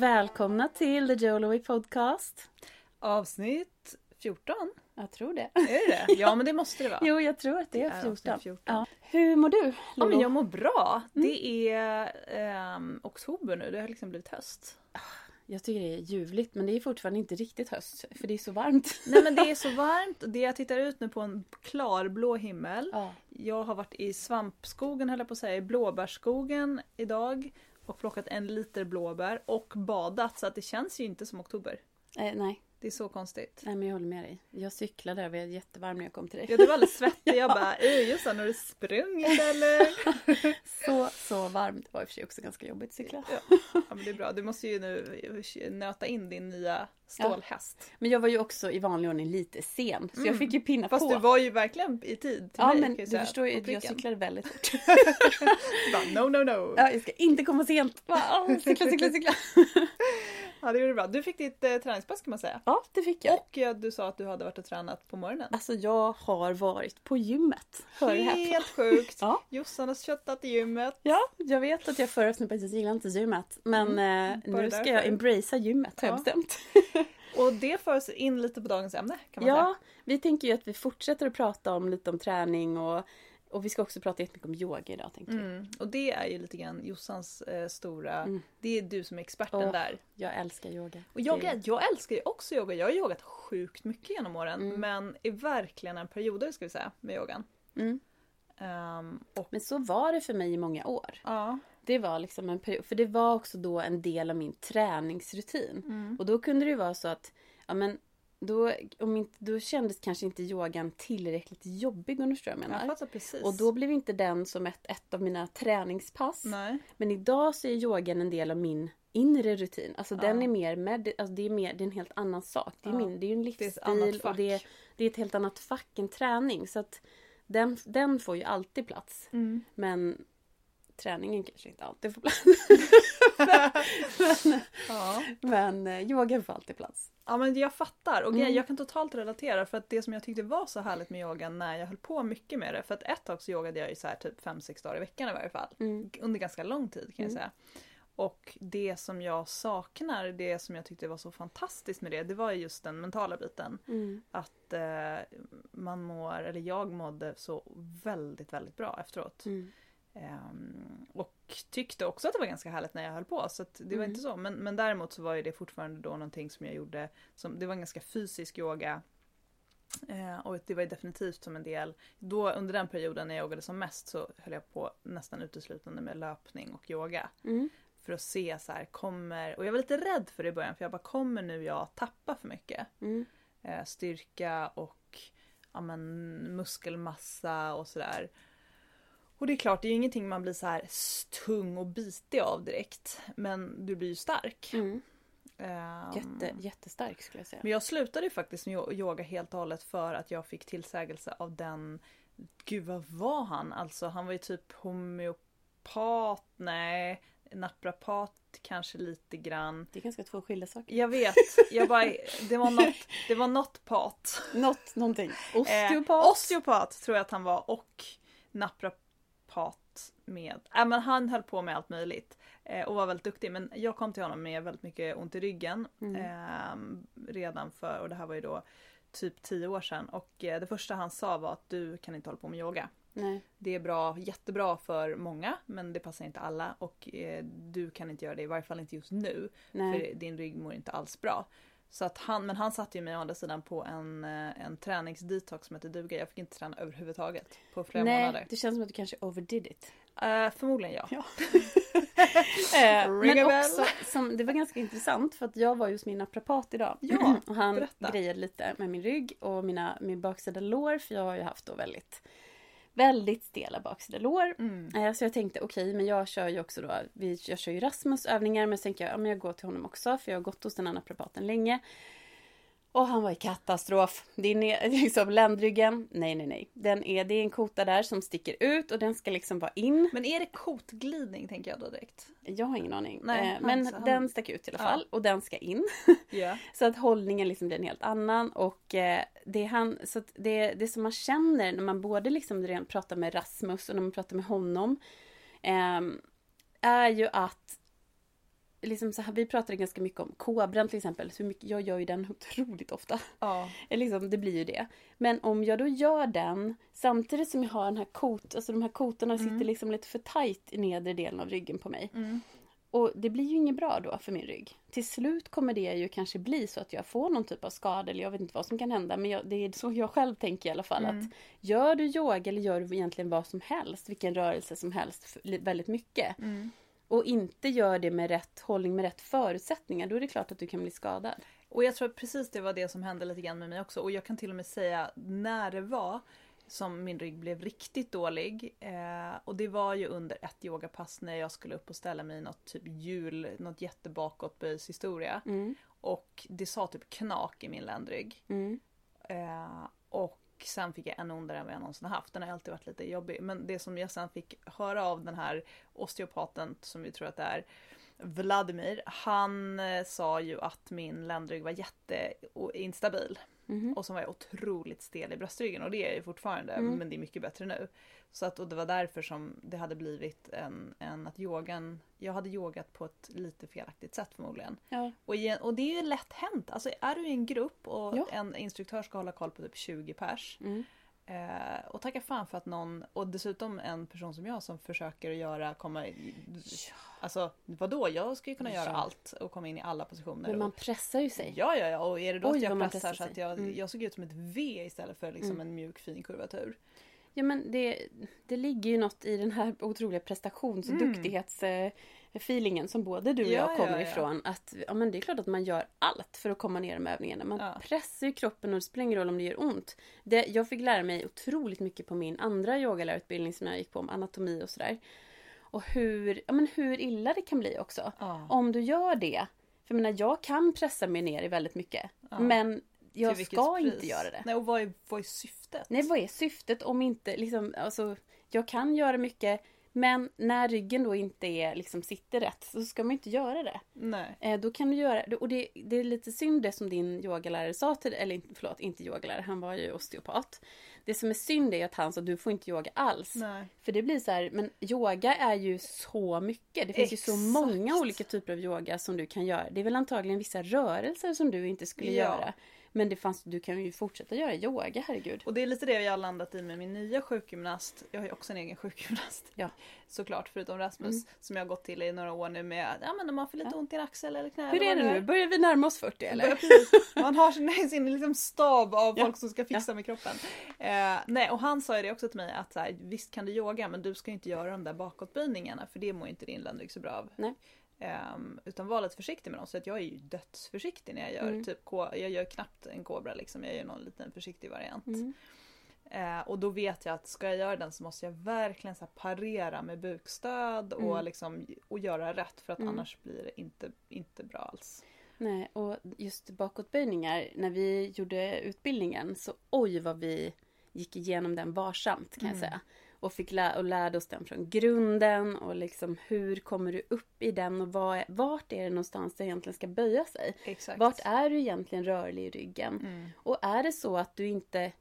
Välkomna till The Joloway Podcast. Avsnitt 14? Jag tror det. Är det det? Ja men det måste det vara. Jo, jag tror att det är Ja, 14. avsnitt 14. Ja. Hur mår du, Ja, men jag mår bra. Det är ehm, oktober nu, det har liksom blivit höst. Jag tycker det är ljuvligt, men det är fortfarande inte riktigt höst. För det är så varmt. Nej men det är så varmt. Det jag tittar ut nu på en klarblå himmel. Ja. Jag har varit i svampskogen höll jag på att säga, i blåbärsskogen idag. Och plockat en liter blåbär och badat så att det känns ju inte som oktober. Eh, nej. Det är så konstigt. nej, men jag håller med dig. Jag cyklade över jättevarm när jag kom till dig. Ja, du var alldeles svettig. Jag bara, "Ej, just det, har du sprungit eller? Så, så varmt. Det var i och för sig också ganska jobbigt att cykla. Ja. ja men det är bra. Du måste ju nu nöta in din nya stålhäst. Men jag var ju också i vanlig ordning lite sen. Så jag fick ju pinna Fast på. du var ju verkligen i tid till ja, mig. men jag du säga, förstår ju jag cyklade väldigt fort. No, no, no. ja, jag ska inte komma sent. Cykla, cykla, cykla. Ja, det gjorde du bra. Du fick ditt eh, träningspass kan man säga. Ja, det fick jag. Och eh, du sa att du hade varit och tränat på morgonen. Alltså jag har varit på gymmet. Hör. Helt sjukt. Ja. Jossan har köttat i gymmet. Ja, jag vet att jag förra avsnittet jag gillar inte gymmet. Men eh, Bara nu ska därför. jag embracea gymmet har jag Ja. bestämt. Och det för oss in lite på dagens ämne kan man Ja, säga. vi tänker ju att vi fortsätter att prata om lite om träning och, och vi ska också prata jättemycket om yoga idag tänkte vi. Mm. Och det är ju lite grann Jossans eh, stora... Mm. Det är du som är experten Åh, där. Jag älskar yoga. Och jag, Det- jag älskar ju också yoga. Jag har yogat sjukt mycket genom åren. Mm. Men är verkligen en perioder ska vi säga med yogan. Mm. Ehm, och Men så var det för mig i många år. ja. Det var liksom en period, för det var också då en del av min träningsrutin. Mm. Och då kunde det ju vara så att, ja men då, om inte, då kändes kanske inte yogan tillräckligt jobbig om du förstår vad jag Jag menar. fattar precis. Och då blev inte den som ett, ett av mina träningspass. Nej. Men idag så är yogan en del av min inre rutin. Alltså den Ja. är mer med, alltså det är mer, det är en helt annan sak. Det är, Ja. min, det är en Det är livsstil och det är, det är ett helt annat fack än träning. Så att den, den får ju alltid plats. Mm. Men träningen kanske inte alltid får plats. Ja. Men eh, yogan får alltid plats. ja men jag fattar. Och Mm. jag kan totalt relatera för att det som jag tyckte var så härligt med yogan när jag höll på mycket med det. För att ett tag så yogade jag ju så här typ 5-6 dagar i veckan i varje fall. Mm. Under ganska lång tid kan jag Mm. säga. Och det som jag saknar, det som jag tyckte var så fantastiskt med det, det var just den mentala biten. Mm. Att eh, man mår, eller jag mådde så väldigt, väldigt bra efteråt. Mm. Ehm, och tyckte också att det var ganska härligt när jag höll på. Så det var Mm. inte så. Men, men däremot så var ju det fortfarande då någonting som jag gjorde. Som, det var en ganska fysisk yoga. Eh, och det var definitivt som en del. Då under den perioden när jag yogade som mest så höll jag på nästan uteslutande med löpning och yoga. Mm. För att se så här, kommer... Och jag var lite rädd för det i början för jag bara, kommer nu jag tappa för mycket? Mm. eh, styrka och ja, men, muskelmassa och sådär. Och det är klart, det är ju ingenting man blir så här tung och bitig av direkt. Men du blir ju stark. Mm. Ehm, Jätte, jättestark skulle jag säga. Men jag slutade ju faktiskt med yo- yoga helt och hållet för att jag fick tillsägelse av den... Gud vad var han? Alltså han var ju typ homeopat, nej, naprapat kanske lite grann. Det är ganska två skilda saker. Jag vet, jag bara, det var något, det var något pat. Något, någonting. Eh, Osteopat. osteopat tror jag att han var och naprapat med. Äh, men han höll på med allt möjligt. Eh, och var väldigt duktig. Men jag kom till honom med väldigt mycket ont i ryggen. Mm. ehm, redan för, och det här var ju då typ 10 år sedan. Och eh, det första han sa var att du kan inte hålla på med yoga. Nej. Det är bra, jättebra för många men det passar inte alla. Och eh, du kan inte göra det, i varje fall inte just nu. Nej. För din rygg mår inte alls bra. Så att han, men han satte ju mig å andra sidan på en, eh, en träningsdetox som heter duga. Jag fick inte träna överhuvudtaget på flera Nej, månader. det känns som att du kanske overdid it. Eh, förmodligen ja. Ja. Ring men också, som, det var ganska intressant för att jag var hos min naprapat idag. Ja, och han berätta. grejade lite med min rygg och mina, min baksida lår för jag har ju haft då väldigt Väldigt stela baksida lår. Mm. Eh, Så jag tänkte okej, men jag kör ju också då, jag kör ju Rasmus övningar men så tänker jag, ja men jag går till honom också för jag har gått hos den här naprapaten länge. Och han var i katastrof. Det är liksom ländryggen. Nej, nej, nej. Den är, det är en kota där som sticker ut och den ska liksom vara in. Men är det kotglidning tänker jag då direkt? Jag har ingen aning. Nej, Eh, men han- den stack ut i alla Ja. fall och den ska in. Ja. Så att hållningen liksom blir en helt annan och eh, det, är han, så att det, det som man känner när man både liksom pratar med Rasmus och när man pratar med honom ehm, är ju att liksom så här, vi pratade ganska mycket om kobran till exempel. Så mycket, jag gör ju den otroligt ofta. Ja. Liksom, det blir ju det. Men om jag då gör den samtidigt som jag har den här kot, alltså de här kotorna Mm. sitter liksom lite för tajt i nedre delen av ryggen på mig. Mm. Och det blir ju inget bra då för min rygg. Till slut kommer det ju kanske bli så att jag får någon typ av skada eller jag vet inte vad som kan hända. Men jag, det är så jag själv tänker i alla fall. Mm. att Gör du yoga eller gör du egentligen vad som helst, vilken rörelse som helst, väldigt mycket. Mm. Och inte gör det med rätt hållning, med rätt förutsättningar. Då är det klart att du kan bli skadad. Och jag tror att precis det var det som hände lite grann med mig också. Och jag kan till och med säga när det var som min rygg blev riktigt dålig. Eh, och det var ju under ett yogapass när jag skulle upp och ställa mig i något typ hjul, något jättebakåtböjshistoria. Mm. Och det sa typ knak i min ländrygg. Mm. Eh, och sen fick jag ännu ondare än vad jag någonsin har haft. Den har alltid varit lite jobbig. Men det som jag sen fick höra av den här osteopaten som vi tror att det är, Vladimir, han eh, sa ju att min ländrygg var jätteinstabil. Mhm. Och så var jag otroligt stel i bröstryggen och det är jag ju fortfarande Mm. men det är mycket bättre nu. Så att, och det var därför som det hade blivit en, en att yogan, jag hade yogat på ett lite felaktigt sätt förmodligen. Ja. Och, igen, och det är ju lätt hänt. Alltså är du i en grupp och Ja. en instruktör ska hålla koll på typ 20 pers. Mm. Eh, och tacka fan för att någon, och dessutom en person som jag som försöker göra, komma i, Alltså vadå, jag ska ju kunna göra Ja. allt och komma in i alla positioner. Men man och, pressar ju sig. ja, ja, ja, och är det då Oj, att jag pressar pressar så att jag, Mm. jag såg ut som ett V istället för liksom Mm. en mjuk fin kurvatur. Ja men det, det ligger ju något i den här otroliga prestations och Mm. duktighets eh, feelingen som både du och Ja, jag kommer ja, ja. ifrån. Att ja, men det är klart att man gör allt för att komma ner med övningarna. Man pressar ju kroppen och det spelar ingen roll om det gör ont. Det, jag fick lära mig otroligt mycket på min andra yogalärarutbildning som jag gick på om anatomi och sådär. Och hur, ja, men hur illa det kan bli också. Om du gör det. För jag menar, jag kan pressa mig ner i väldigt mycket. Men jag ska pris? inte göra det. Nej, och vad är, vad är syftet? Nej, vad är syftet om inte liksom, alltså, jag kan göra mycket men när ryggen då inte är, liksom, sitter rätt så ska man inte göra det. Nej. Eh, då kan du göra, och det, det är lite synd det som din yogalärare sa till eller inte- förlåt, inte yogalärare, han var ju osteopat. Det som är synd är att han sa du får inte yoga alls. Nej. För det blir så här, men yoga är ju så mycket. Det finns ju så Exakt. många olika typer av yoga som du kan göra. Det är väl antagligen vissa rörelser som du inte skulle Ja. göra. Men det fanns, du kan ju fortsätta göra yoga, herregud. Och det är lite det jag har landat i med min nya sjukgymnast. Jag har ju också en egen sjukgymnast. Ja. Såklart, förutom Rasmus Mm. som jag har gått till i några år nu med ja men om man får lite Ja. ont i en axel eller knä. Hur är det nu? Börjar vi närma oss 40 Ja, eller? Man har sin, sin liksom stab av Ja. folk som ska fixa med kroppen. Eh, nej, och han sa ju det också till mig att så här, visst kan du yoga men du ska inte göra de där bakåtböjningarna för det mår inte din ländrygg så bra av. Nej. Ehm, utan var lite försiktig med dem. Så att jag är ju dödsförsiktig när jag gör Mm. typ jag gör knappt en kobra liksom. Jag gör någon liten försiktig variant. Mm. Eh, och då vet jag att ska jag göra den så måste jag verkligen så parera med bukstöd och, Mm. liksom, och göra rätt för att Mm. annars blir det inte, inte bra alls. Nej, och just bakåtböjningar, när vi gjorde utbildningen så oj vad vi gick igenom den varsamt kan jag Mm. säga. Och fick lä- och lärde oss den från grunden och liksom hur kommer du upp i den och vad är, vart är det någonstans det egentligen ska böja sig? Exakt. Vart är du egentligen rörlig i ryggen? Mm. Och är det så att du inte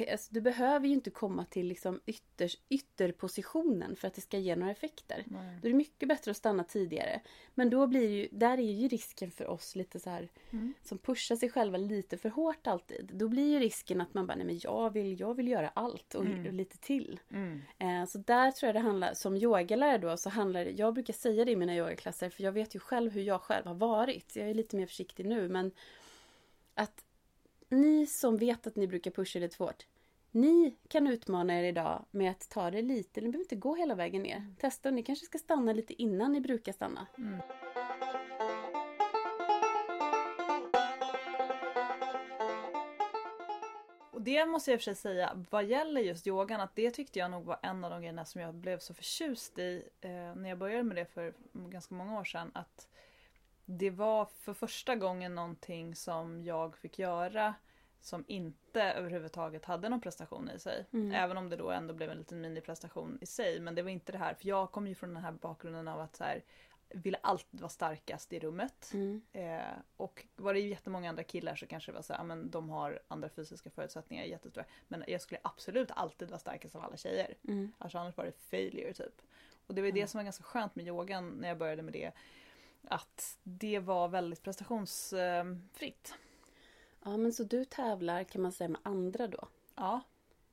alltså, du behöver ju inte komma till liksom ytters, ytterpositionen för att det ska ge några effekter. Nej. Då är det mycket bättre att stanna tidigare. Men då blir ju, där är ju risken för oss lite så här Mm. som pushar sig själva lite för hårt alltid. Då blir ju risken att man bara, nej men jag vill, jag vill göra allt och, Mm. och lite till. Mm. Eh, så där tror jag det handlar, som yogalärare då, så handlar det, jag brukar säga det i mina yogaklasser, för jag vet ju själv hur jag själv har varit. Jag är lite mer försiktig nu, men att ni som vet att ni brukar pusha lite för hårt, ni kan utmana er idag med att ta det lite, ni behöver inte gå hela vägen ner. Testa, ni kanske ska stanna lite innan ni brukar stanna. Mm. Och det måste jag i och för sig säga, vad gäller just yogan, att det tyckte jag nog var en av de grejerna som jag blev så förtjust i eh, när jag började med det för ganska många år sedan. Att det var för första gången någonting som jag fick göra som inte överhuvudtaget hade någon prestation i sig. Mm. Även om det då ändå blev en liten miniprestation i sig. Men det var inte det här, för jag kom ju från den här bakgrunden av att så här, ville alltid vara starkast i rummet. Mm. Eh, och var det jättemånga andra killar så kanske det var så här, men de har andra fysiska förutsättningar, jättestora. Men jag skulle absolut alltid vara starkast av alla tjejer. Mm. Alltså annars var det failure typ. Och det var det som var ganska skönt med yogan när jag började med det. Att det var väldigt prestationsfritt. Ja, men så du tävlar kan man säga med andra då? Ja,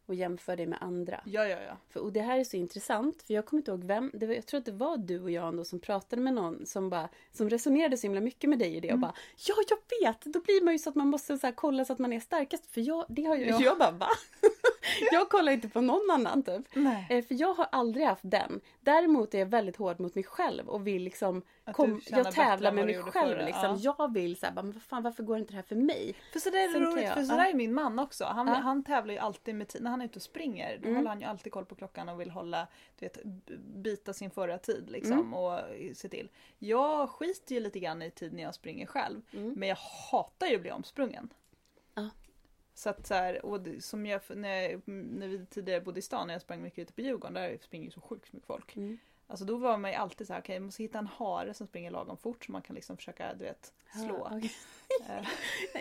Och jämför dig med andra? ja, ja. ja. För, och det här är så intressant, för jag kommer inte ihåg vem, det var, jag tror att det var du och jag ändå som pratade med någon som bara, som resonerade så himla mycket med dig i det och Mm. bara Ja, jag vet! Då blir man ju så att man måste så här, kolla så att man är starkast, för jag, det har ju, Ja. jag bara va? jag kollar inte på någon annan typ. Nej. Eh, För jag har aldrig haft den. Däremot är jag väldigt hård mot mig själv och vill liksom kom, Jag tävlar med mig själv förra, liksom. ja. Jag vill såhär, men vad fan varför går inte det här för mig? För så där är Sen det roligt, jag- för så ja. där är min man också. Han, Ja. han tävlar ju alltid med tid. Han är ute och springer då Mm. håller han ju alltid koll på klockan och vill hålla, du vet, b- bita sin förra tid liksom Mm. och se till. Jag skiter ju lite grann i tid när jag springer själv. Mm. Men jag hatar ju att bli omsprungen. Ja. Så att så här, och som jag, när, jag, när vi tidigare bodde i stan, när jag sprang mycket ute på Djurgården, där springer ju så sjukt mycket folk. Mm. Alltså då var man ju alltid så här, okej jag måste hitta en hare som springer lagom fort så man kan liksom försöka, du vet, slå. Okej. Eh,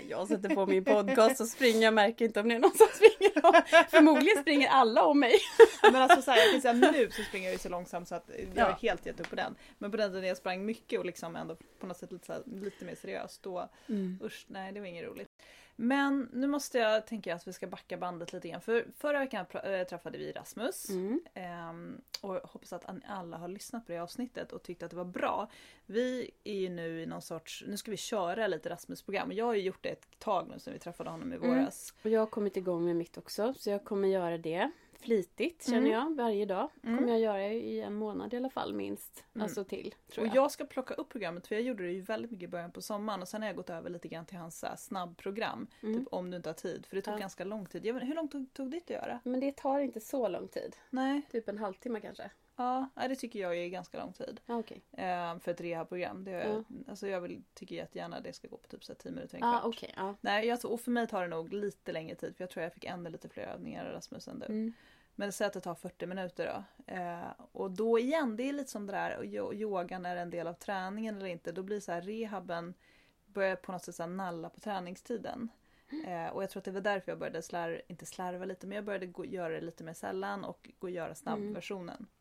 Jag sätter på min podcast och springer, jag märker inte om det är någon som springer om. Förmodligen springer alla om mig. Men alltså så här, jag kan säga nu så springer jag ju så långsamt så att jag har Ja. helt gett upp på den. Men på den tiden jag sprang mycket och liksom ändå på något sätt lite, här, lite mer seriöst då, usch nej det var inget roligt. Men nu måste jag tänka att vi ska backa bandet lite grann. För förra veckan äh, träffade vi Rasmus. Mm. Ehm, och hoppas att alla har lyssnat på det avsnittet och tyckt att det var bra. Vi är ju nu i någon sorts, nu ska vi köra lite Rasmus-program. Och Jag har ju gjort det ett tag nu sedan vi träffade honom i Mm. våras. Och jag har kommit igång med mitt också, så jag kommer göra det flitigt känner Mm. jag. Varje dag Mm. kommer jag göra i en månad i alla fall minst. Mm. Alltså till. Och jag. jag ska plocka upp programmet för jag gjorde det ju väldigt mycket i början på sommaren och sen har jag gått över lite grann till hans snabbprogram. Mm. Typ om du inte har tid. För det tog Ja. ganska lång tid. Jag vet, hur långt tog, tog ditt att göra? Men det tar inte så lång tid. Nej, Typ en halvtimme kanske. Ja, det tycker jag är ganska lång tid. Ja, okej. Eh, för ett rehabprogram. Det, Ja. alltså jag vill, tycker jättegärna det ska gå på typ så här 10 minuter, en kvart. okej. ja. Nej, jag, och för mig tar det nog lite längre tid för jag tror jag fick ännu lite fler övningar av Rasmus än du. Mm. Men säg att det tar 40 minuter då. Eh, och då igen, det är lite som det där, yogan är en del av träningen eller inte. Då blir så här rehaben börjar på något sätt så nalla på träningstiden. Eh, och jag tror att det var därför jag började slarva, inte slarva lite, men jag började gå, göra det lite mer sällan och gå och göra snabbversionen. Och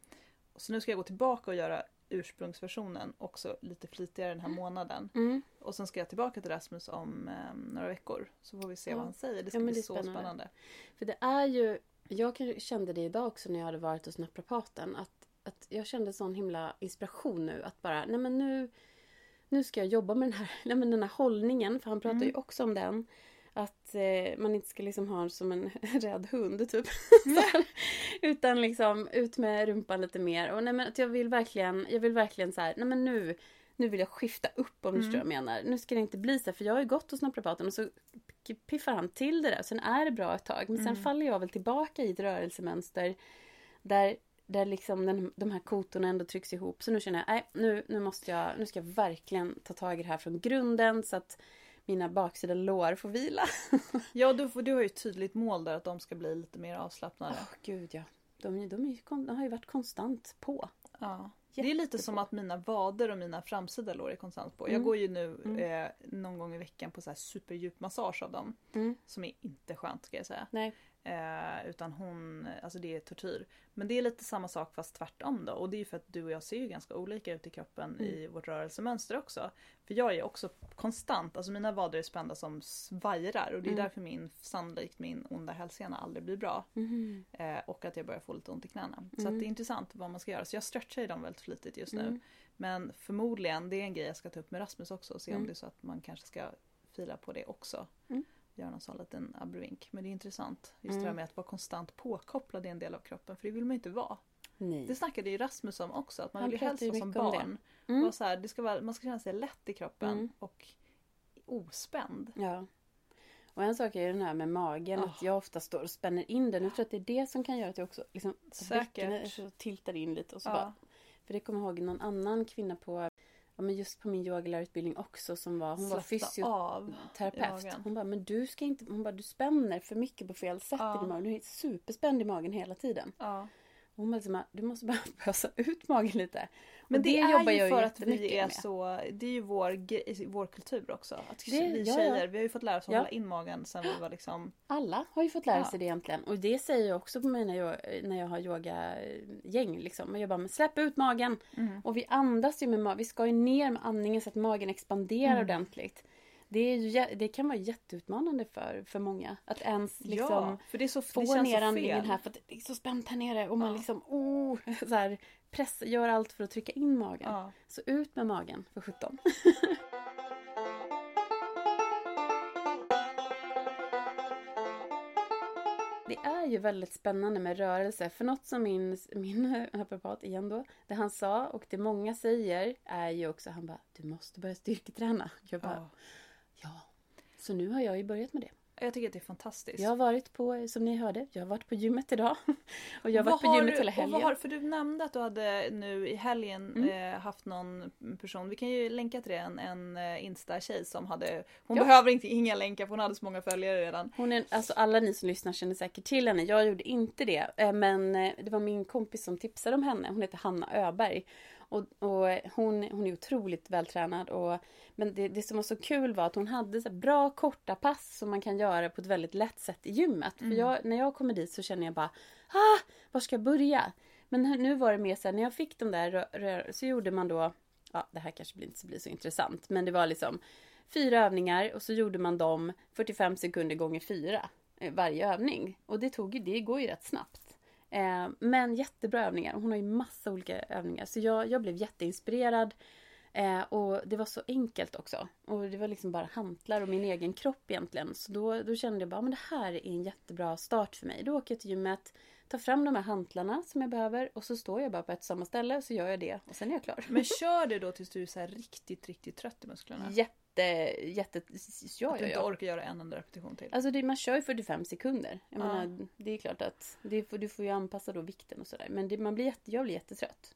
så nu ska jag gå tillbaka och göra ursprungsversionen också lite flitigare den här månaden. Mm. Och sen ska jag tillbaka till Rasmus om eh, några veckor. Så får vi se Ja. vad han säger. Det ska Ja, bli det är så spännande. spännande. För det är ju, jag kände det idag också när jag hade varit hos naprapaten. Att, att jag kände sån himla inspiration nu. Att bara, nej men nu, nu ska jag jobba med den här, nej men den här hållningen. För han pratar ju Mm. också om den. Att eh, man inte ska liksom ha som en rädd hund typ. Här. Utan liksom ut med rumpan lite mer. Och nej men att jag vill verkligen, jag vill verkligen så här, nej men nu, nu vill jag skifta upp om du Mm. förstår vad jag menar. Nu ska det inte bli så här, för jag har ju gått hos naprapaten och så piffar han till det där. Sen är det bra ett tag. Men sen Mm. faller jag väl tillbaka i ett rörelsemönster. Där, där liksom den, de här kotorna ändå trycks ihop. Så nu känner jag, nej nu, nu måste jag, nu ska jag verkligen ta tag i det här från grunden. Så att mina baksida lår får vila. Ja, du, får- du har ju ett tydligt mål där att de ska bli lite mer avslappnade. Åh gud ja. De, de, de har ju varit konstant på. Ja. Det är lite Jättebra. som att mina vader och mina framsida lår är konstant på. Jag Mm. går ju nu Mm. eh, någon gång i veckan på så här superdjup massage av dem. Mm. Som är inte skönt ska jag säga. Nej. Eh, utan hon, alltså det är tortyr. Men det är lite samma sak fast tvärtom då. Och det är ju för att du och jag ser ju ganska olika ut i kroppen Mm. i vårt rörelsemönster också. För jag är också konstant, alltså mina vader är spända som svajrar. Och det är Mm. därför min, sannolikt min onda hälsena aldrig blir bra. Mhm. Eh, och att jag börjar få lite ont i knäna. Så Mm. att det är intressant vad man ska göra. Så jag stretchar ju dem väldigt flitigt just nu. Mm. Men förmodligen, det är en grej jag ska ta upp med Rasmus också och se om Mm. det är så att man kanske ska fila på det också. Mm. Göra någon sån liten abrovink. Men det är intressant. Just det Mm. här med att vara konstant påkopplad i en del av kroppen. För det vill man ju inte vara. Nej. Det snackade ju Rasmus om också. Att man Han vill ju helst ju vara som om det. barn. Mm. Så här, det ska vara, man ska känna sig lätt i kroppen Mm. och ospänd. Ja. Och en sak är ju den här med magen, Oh. att jag ofta står och spänner in den. Jag tror att det är det som kan göra att jag också liksom, Säkert. bäckenet tiltar in lite och så Ja. bara. För det kommer jag ihåg någon annan kvinna på, ja men just på min yogalärarutbildning också som var, hon var Slappna av. fysioterapeut. Hon bara, men du ska inte, hon bara du spänner för mycket på fel sätt Ja. i din mage. Du är superspänd i magen hela tiden. Ja. Hon bara, du måste bara pösa ut magen lite. Men det, är jobbar ju jag för att vi är med. så, det är ju vår, vår kultur också. Att Det- vi ja, tjejer, ja. vi har ju fått lära oss att Ja. hålla in magen sen vi var liksom... Alla har ju fått lära Ja. sig det egentligen. Och det säger jag också på mina, yo- när jag har yogagäng. Liksom. Jag bara, men släpp ut magen. Mm. Och vi andas ju med magen. Vi ska ju ner med andningen så att magen expanderar Mm. ordentligt. Det, är ju, det kan vara jätteutmanande för, för många. Att ens liksom ja, för det är så, få det ner andningen här för att det är så spänt här nere. Och man Ja. liksom, oh, så här, press, gör allt för att trycka in magen. Ja. Så ut med magen för 17. Det är ju väldigt spännande med rörelse. För något som min, min naprapat igen då, det han sa och det många säger är ju också, han bara, du måste börja styrketräna. Jag bara, Ja. ja. Så nu har jag ju börjat med det. Jag tycker att det är fantastiskt. Jag har varit på, som ni hörde, jag har varit på gymmet idag. Och jag har varit Vad på gymmet du- hela helgen. har, för du nämnde att du hade nu i helgen Mm. eh, haft någon person, vi kan ju länka till det, en, en eh, Insta-tjej som hade, hon Ja. behöver inte, inga länkar för hon hade så många följare redan. Hon är, alltså alla ni som lyssnar känner säkert till henne. Jag gjorde inte det. eh, Men eh, det var min kompis som tipsade om henne. Hon heter Hanna Öberg. Och, och hon, hon är otroligt vältränad. Och, men det, det som var så kul var att hon hade så bra korta pass som man kan göra på ett väldigt lätt sätt i gymmet. För jag, när jag kommer dit så känner jag bara, ah, var ska jag börja? Men nu var det mer så här, när jag fick de där rö- rö- så gjorde man då, ja det här kanske inte blir så intressant, men det var liksom fyra övningar och så gjorde man dem 45 sekunder gånger fyra eh, varje övning. Och det, tog, det går ju rätt snabbt. Eh, men jättebra övningar. Hon har ju massa olika övningar. Så jag, jag blev jätteinspirerad. Eh, och det var så enkelt också. Och det var liksom bara hantlar och min egen kropp egentligen. Så då, då kände jag bara, men det här är en jättebra start för mig. Då åker jag till gymmet, tar fram de här hantlarna som jag behöver och så står jag bara på ett samma ställe och så gör jag det och sen är jag klar. Men kör det då tills du är så riktigt, riktigt trött i musklerna? Jätte, jätte... Ja, att du ja, inte ja. orkar göra en enda repetition till? Alltså det, man kör ju 45 sekunder. Jag Ja. menar, det är klart att det du får ju anpassa då vikten och sådär. Men det, man blir jätte, jag blir jättetrött.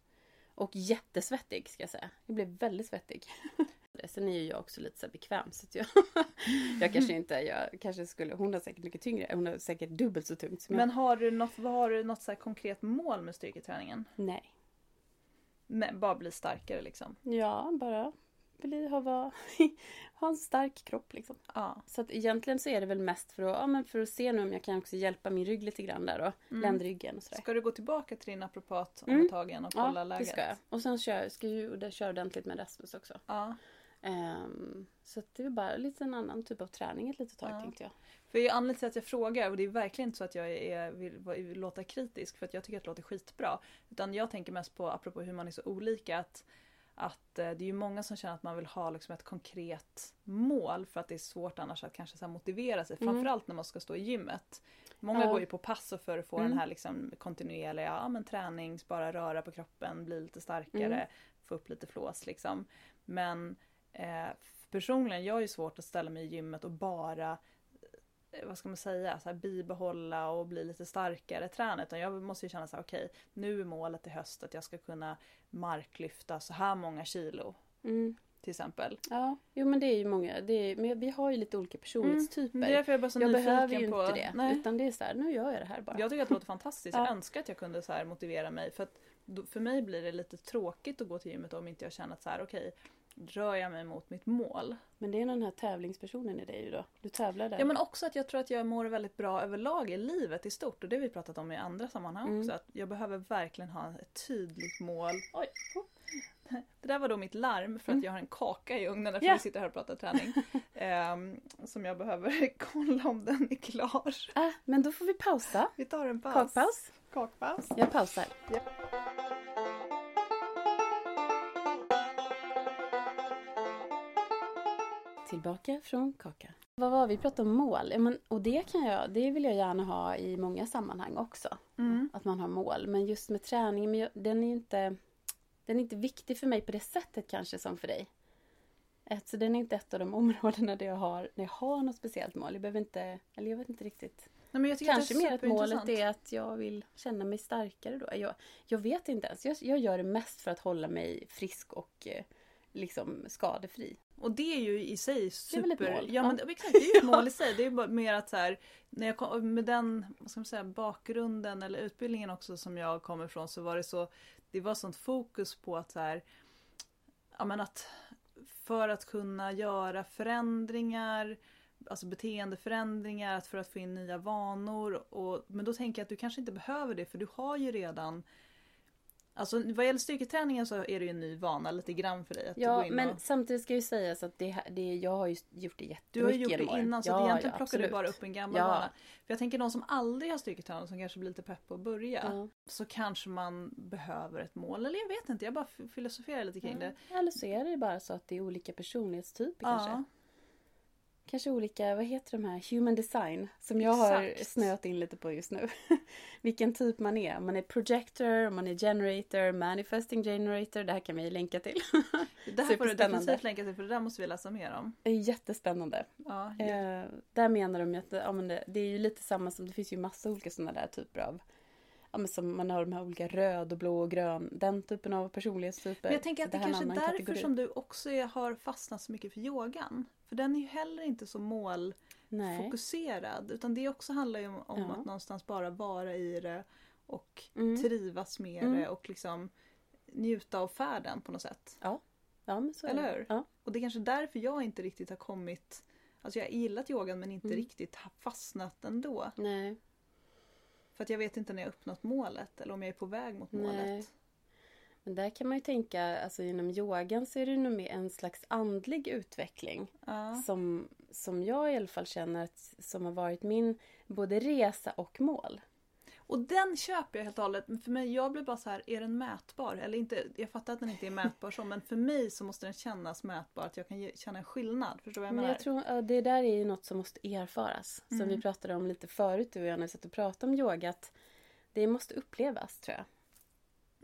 Och jättesvettig ska jag säga. Jag blev väldigt svettig. Sen är ju jag också lite så bekväm så att jag, jag kanske inte, jag kanske skulle, hon har säkert mycket tyngre, hon har säkert dubbelt så tungt som jag. Men har du något, har du något så här konkret mål med styrketräningen? Nej. Men bara bli starkare liksom? Ja, bara bli, ha, vara- ha en stark kropp liksom. Ja. Så att egentligen så är det väl mest för att, ja, men för att se nu om jag kan också hjälpa min rygg lite grann där då. Mm. Ländryggen och sådär. Ska du gå tillbaka till din naprapat om Mm. ett tag igen och kolla Ja, läget? det ska jag. Och sen kör, ska jag köra ordentligt med Rasmus också. Ja. Ehm, så det är bara lite en annan typ av träning ett litet tag Ja. tänkte jag. För anledningen till att jag frågar och det är verkligen inte så att jag är, vill, vill låta kritisk för att jag tycker att det låter skitbra. Utan jag tänker mest på, apropå hur man är så olika, att, att eh, det är ju många som känner att man vill ha liksom ett konkret mål för att det är svårt annars att kanske så motivera sig. Mm. Framförallt när man ska stå i gymmet. Många Ja. går ju på pass för att få Mm. den här liksom kontinuerliga ja, men träning, bara röra på kroppen, bli lite starkare, Mm. få upp lite flås liksom. Men eh, personligen, jag har ju svårt att ställa mig i gymmet och bara vad ska man säga, så här, bibehålla och bli lite starkare träna. Utan jag måste ju känna så här, okej, nu är målet i höst att jag ska kunna marklyfta så här många kilo Mm. till exempel. Ja, jo men det är ju många. Det är, men vi har ju lite olika personlighetstyper. Det är därför jag bara så jag behöver ju på... inte det. Nej. Utan det är så här, nu gör jag det här bara. Jag tycker att det låter fantastiskt. Jag Ja. önskar att jag kunde så här motivera mig. För, att, för mig blir det lite tråkigt att gå till gymmet om inte jag känner att så här, okej, rör jag mig mot mitt mål? Men det är den här tävlingspersonen i dig ju då. Du tävlar där. Ja men också att jag tror att jag mår väldigt bra överlag i livet i stort och det har vi pratat om i andra sammanhang Mm. också. Att jag behöver verkligen ha ett tydligt mål. Oj! Det där var då mitt larm för att Mm. jag har en kaka i ugnen eftersom Ja. vi sitter här och pratar träning. Ehm, som jag behöver kolla om den är klar. ah, men då får vi pausa. Vi tar en paus. Kakpaus. Kakpaus. Jag pausar. Ja. Tillbaka från kaka. Vad var vi pratade om mål? Men, och det kan jag, det vill jag gärna ha i många sammanhang också. Mm. Att man har mål. Men just med träning, men jag, den är inte Den är inte viktig för mig på det sättet kanske som för dig. Alltså den är inte ett av de områdena där jag har, där jag har något speciellt mål. Jag behöver inte, eller jag vet inte riktigt. Nej, Kanske mer att målet är att jag vill känna mig starkare då. Jag, jag vet inte ens. Jag, jag gör det mest för att hålla mig frisk och eh, liksom skadefri. Och det är ju i sig Det är super... väl ett mål? Ja, men exakt, det är ju ett mål i sig. Det är bara mer att så här, när jag kom, med den vad ska man säga, bakgrunden eller utbildningen också som jag kommer ifrån så var det så, det var sånt fokus på att så här, ja men att för att kunna göra förändringar, alltså beteendeförändringar, att för att få in nya vanor. Och, men då tänker jag att du kanske inte behöver det för du har ju redan Alltså vad gäller styrketräningen så är det ju en ny vana lite grann för dig. Att Ja, gå in men och, samtidigt ska ju sägas att det, det, jag har ju gjort det jättemycket du har ju gjort det innan så ja, egentligen ja, plockar du absolut. bara upp en gammal Ja. vana. För jag tänker någon som aldrig har styrketränat som kanske blir lite pepp på att börja. Ja. Så kanske man behöver ett mål. Eller jag vet inte, jag bara filosoferar lite kring det. Eller så är det bara så att det är olika personlighetstyper kanske. Kanske olika, vad heter de här, human design. Som jag har Exakt. snöat in lite på just nu. Vilken typ man är. Man är projector, man är generator, manifesting generator. Det här kan vi länka till. Det här får du definitivt länka till för det där måste vi läsa mer om. Det är jättespännande. Ja, Eh, där menar de ju att ja, men det, det är ju lite samma som, det finns ju massa olika sådana där typer av Ja men som man har de här olika röd och blå och grön, den typen av personlighetstyper. Men jag tänker att det är en kanske är därför kategori. som du också är, har fastnat så mycket för yogan. För den är ju heller inte så målfokuserad. Nej. Utan det också handlar ju om, om Ja. att någonstans bara vara i det och Mm. trivas med Mm. det och liksom njuta av färden på något sätt. Ja men så är Eller det. hur? Ja. Och det är kanske därför jag inte riktigt har kommit Alltså jag har gillat yogan men inte Mm. riktigt har fastnat ändå. Nej. För att jag vet inte när jag uppnått målet eller om jag är på väg mot Nej. målet. Men där kan man ju tänka, alltså inom yogan så är det nog mer en slags andlig utveckling. Ja. Som, som jag i alla fall känner att, som har varit min både resa och mål. Och den köper jag helt och hållet. Men för mig, jag blir bara så här, är den mätbar? Eller inte, jag fattar att den inte är mätbar så, men för mig så måste den kännas mätbar. Att jag kan ge, känna en skillnad. Förstår du vad jag Men menar? jag tror ja, det där är ju något som måste erfaras. Som Mm. vi pratade om lite förut, du och jag, när vi satt och pratade om yoga. Att det måste upplevas, tror jag.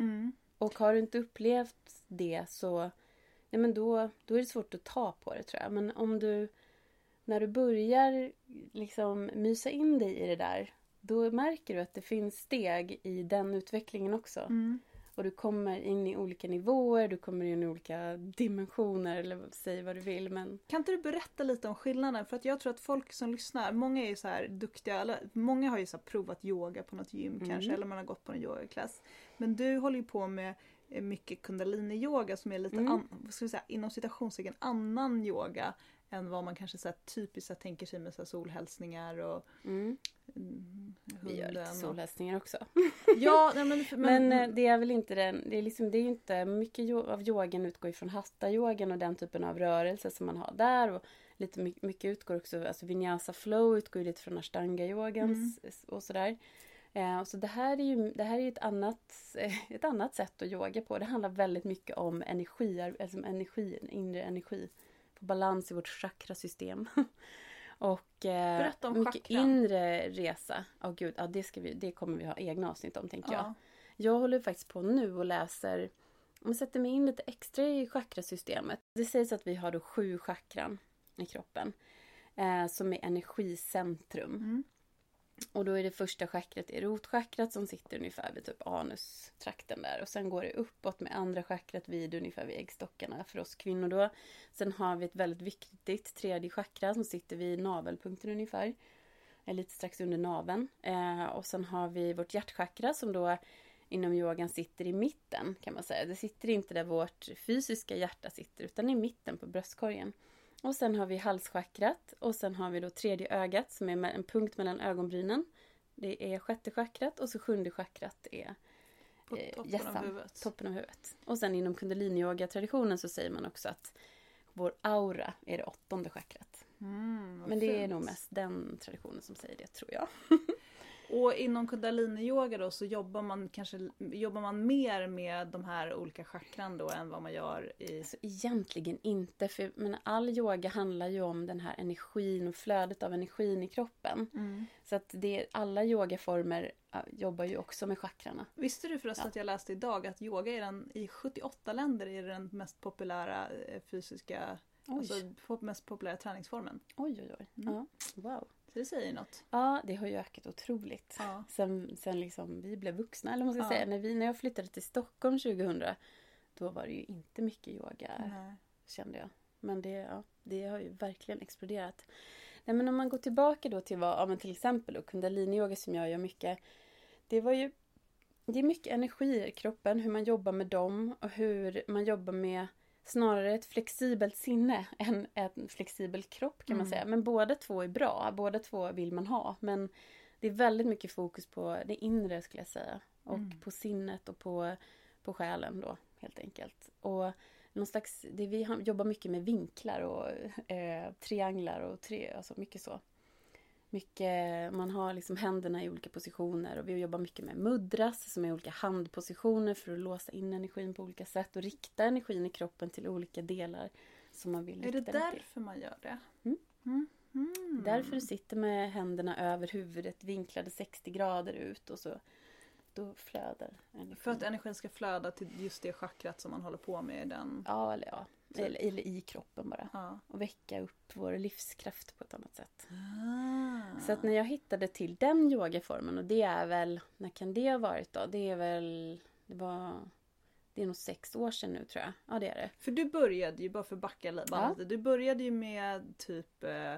Mm. Och har du inte upplevt det så nej men då, då är det svårt att ta på det tror jag. Men om du när du börjar liksom mysa in dig i det där då märker du att det finns steg i den utvecklingen också. Mm. Och du kommer in i olika nivåer, du kommer in i olika dimensioner eller säg vad du vill. Men Kan inte du berätta lite om skillnaden? För att jag tror att folk som lyssnar, många är ju så här duktiga, eller många har ju så provat yoga på något gym Mm. kanske, eller man har gått på en yogaklass. Men du håller ju på med eh, mycket kundalini-yoga som är lite, Mm. an, vad ska vi säga, inom citationstecken annan yoga än vad man kanske så här, typiskt så här, tänker sig med så här, solhälsningar och mm, mm, vi gör lite solhälsningar också. Ja, nej, men, men, Men, eh, det är väl inte den, det är liksom, det är inte, mycket av yogan utgår ju från hatta-yogan och den typen av rörelser som man har där. Och lite my- mycket utgår också, alltså vinyasa flow utgår ju lite från ashtanga-yogan Mm. s- och sådär. Eh, och så det här är ju, det här är ett annat, eh, ett annat sätt att yoga på. Det handlar väldigt mycket om energi, alltså energi, inre energi. Få balans i vårt chakrasystem. och eh, mycket chakran. inre resa. Åh gud, ja, det, ska vi, det kommer vi ha egna avsnitt om tänker jag. ja. Jag håller faktiskt på nu och läser, om jag sätter mig in lite extra i chakrasystemet. Det sägs att vi har då sju chakran i kroppen. Eh, som är energicentrum. Mm. Och då är det första chakrat är rotchakrat som sitter ungefär vid typ anustrakten där. Och sen går det uppåt med andra chakrat vid ungefär vid äggstockarna för oss kvinnor då. Sen har vi ett väldigt viktigt tredje chakra som sitter vid navelpunkten ungefär. Lite strax under naveln. Eh, och sen har vi vårt hjärtchakra som då inom yogan sitter i mitten kan man säga. Det sitter inte där vårt fysiska hjärta sitter utan i mitten på bröstkorgen. Och sen har vi halschakrat och sen har vi då tredje ögat som är en punkt mellan ögonbrynen. Det är sjätte chakrat och så sjunde chakrat är På eh, toppen hjässan, av huvudet. toppen av huvudet. Och sen inom kundalini-yoga-traditionen så säger man också att vår aura är det åttonde chakrat. Mm, Men det är fint. nog mest den traditionen som säger det tror jag. Och inom kundalini-yoga då så jobbar man kanske jobbar man mer med de här olika chakran då än vad man gör i... Alltså, egentligen inte, för men all yoga handlar ju om den här energin och flödet av energin i kroppen. Mm. Så att det, alla yogaformer jobbar ju också med chakrarna. Visste du förresten Ja. att jag läste idag att yoga är den, i 78 länder är den mest populära eh, fysiska, Oj, alltså mest populära träningsformen. oj, oj. oj. Mm. Ja, wow. Så det säger något. Ja, det har ju ökat otroligt. Ja. Sen, sen liksom vi blev vuxna, eller man ska Ja. säga. När, vi, när jag flyttade till Stockholm 2000, då var det ju inte mycket yoga, Nej. kände jag. Men det, ja, det har ju verkligen exploderat. Nej, men om man går tillbaka då till vad, ja, men till exempel då, kundaliniyoga som jag gör mycket. Det var ju det är mycket energi i kroppen, hur man jobbar med dem och hur man jobbar med snarare ett flexibelt sinne än en flexibel kropp kan man säga. Men båda två är bra, båda två vill man ha. Men det är väldigt mycket fokus på det inre skulle jag säga. Och Mm. på sinnet och på, på själen då helt enkelt. Och någon slags, det, vi jobbar mycket med vinklar och eh, trianglar och tre, alltså mycket så. Mycket, man har liksom händerna i olika positioner och vi jobbar mycket med mudras som är olika handpositioner för att låsa in energin på olika sätt och rikta energin i kroppen till olika delar som man vill Är det till. därför man gör det? Mm. Mm. Mm. Därför du sitter med händerna över huvudet vinklade 60 grader ut och så då flödar energin. För att energin ska flöda till just det chakrat som man håller på med i den. Ja, eller ja. Typ. Eller, eller i kroppen bara. Ja. Och väcka upp vår livskraft på ett annat sätt. Ah. Så att när jag hittade till den yogaformen och det är väl, när kan det ha varit då? Det är väl, det var, det är nog sex år sedan nu tror jag. Ja det är det. För du började ju, bara för att backa li- bara Ja. lite, du började ju med typ eh,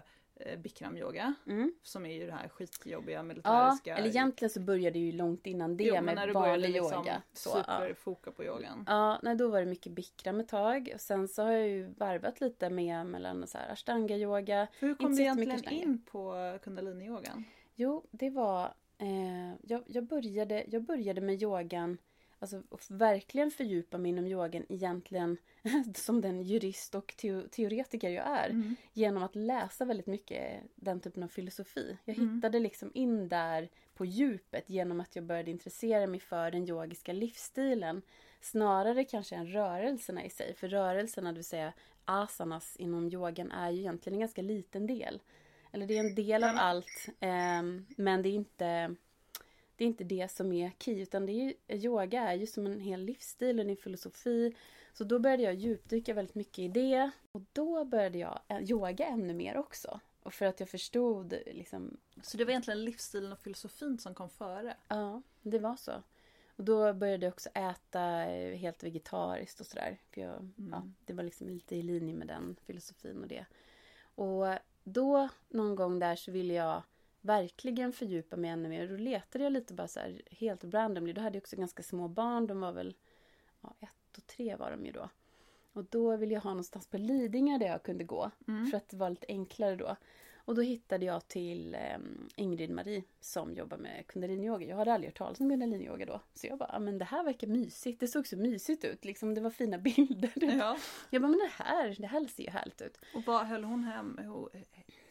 bikramyoga. Mm. Som är ju det här skitjobbiga Ja, militäriska. eller egentligen så började det ju långt innan det Jo, med vanlig liksom yoga. Så, ja. superfoka på yogan. Ja, nej, då var det mycket bikram ett tag. Och sen så har jag ju varvat lite med mellan så här ashtanga-yoga. Hur kom du egentligen in på kundalini-yogan? Jo, det var... Eh, jag, jag, började, jag började med yogan, alltså verkligen fördjupa mig inom yogan egentligen som den jurist och teo, teoretiker jag är. Mm. Genom att läsa väldigt mycket den typen av filosofi. Jag Mm. hittade liksom in där på djupet genom att jag började intressera mig för den yogiska livsstilen. Snarare kanske än rörelserna i sig. För rörelserna, det vill säga asanas inom yogan, är ju egentligen en ganska liten del. Eller det är en del av allt, ehm, men det är inte det är inte det som är key, utan det är ju, yoga är ju som en hel livsstil en filosofi. Så då började jag djupdyka väldigt mycket i det. Och då började jag eh, yoga ännu mer också. Och för att jag förstod liksom, Så det var egentligen livsstilen och filosofin som kom före? ja, det var så. Och då började jag också äta eh, helt vegetariskt och sådär. För jag, ja, det var liksom lite i linje med den filosofin och det. Och då någon gång där så ville jag verkligen fördjupa mig ännu mer. Då letade jag lite bara så här helt randomly. Då hade jag också ganska små barn. De var väl ja, ett och tre var de ju då. Och då ville jag ha någonstans på Lidingö där jag kunde gå. För att det var lite enklare då. Och då hittade jag till eh, Ingrid Marie som jobbar med kundaliniyoga. Jag hade aldrig hört talas om kundaliniyoga då. Så jag bara, "Ja, men det här verkar mysigt. Det såg så mysigt ut. Liksom, det var fina bilder. Ja. Jag bara, men det här, det här ser ju härligt ut. Och vad höll hon hem,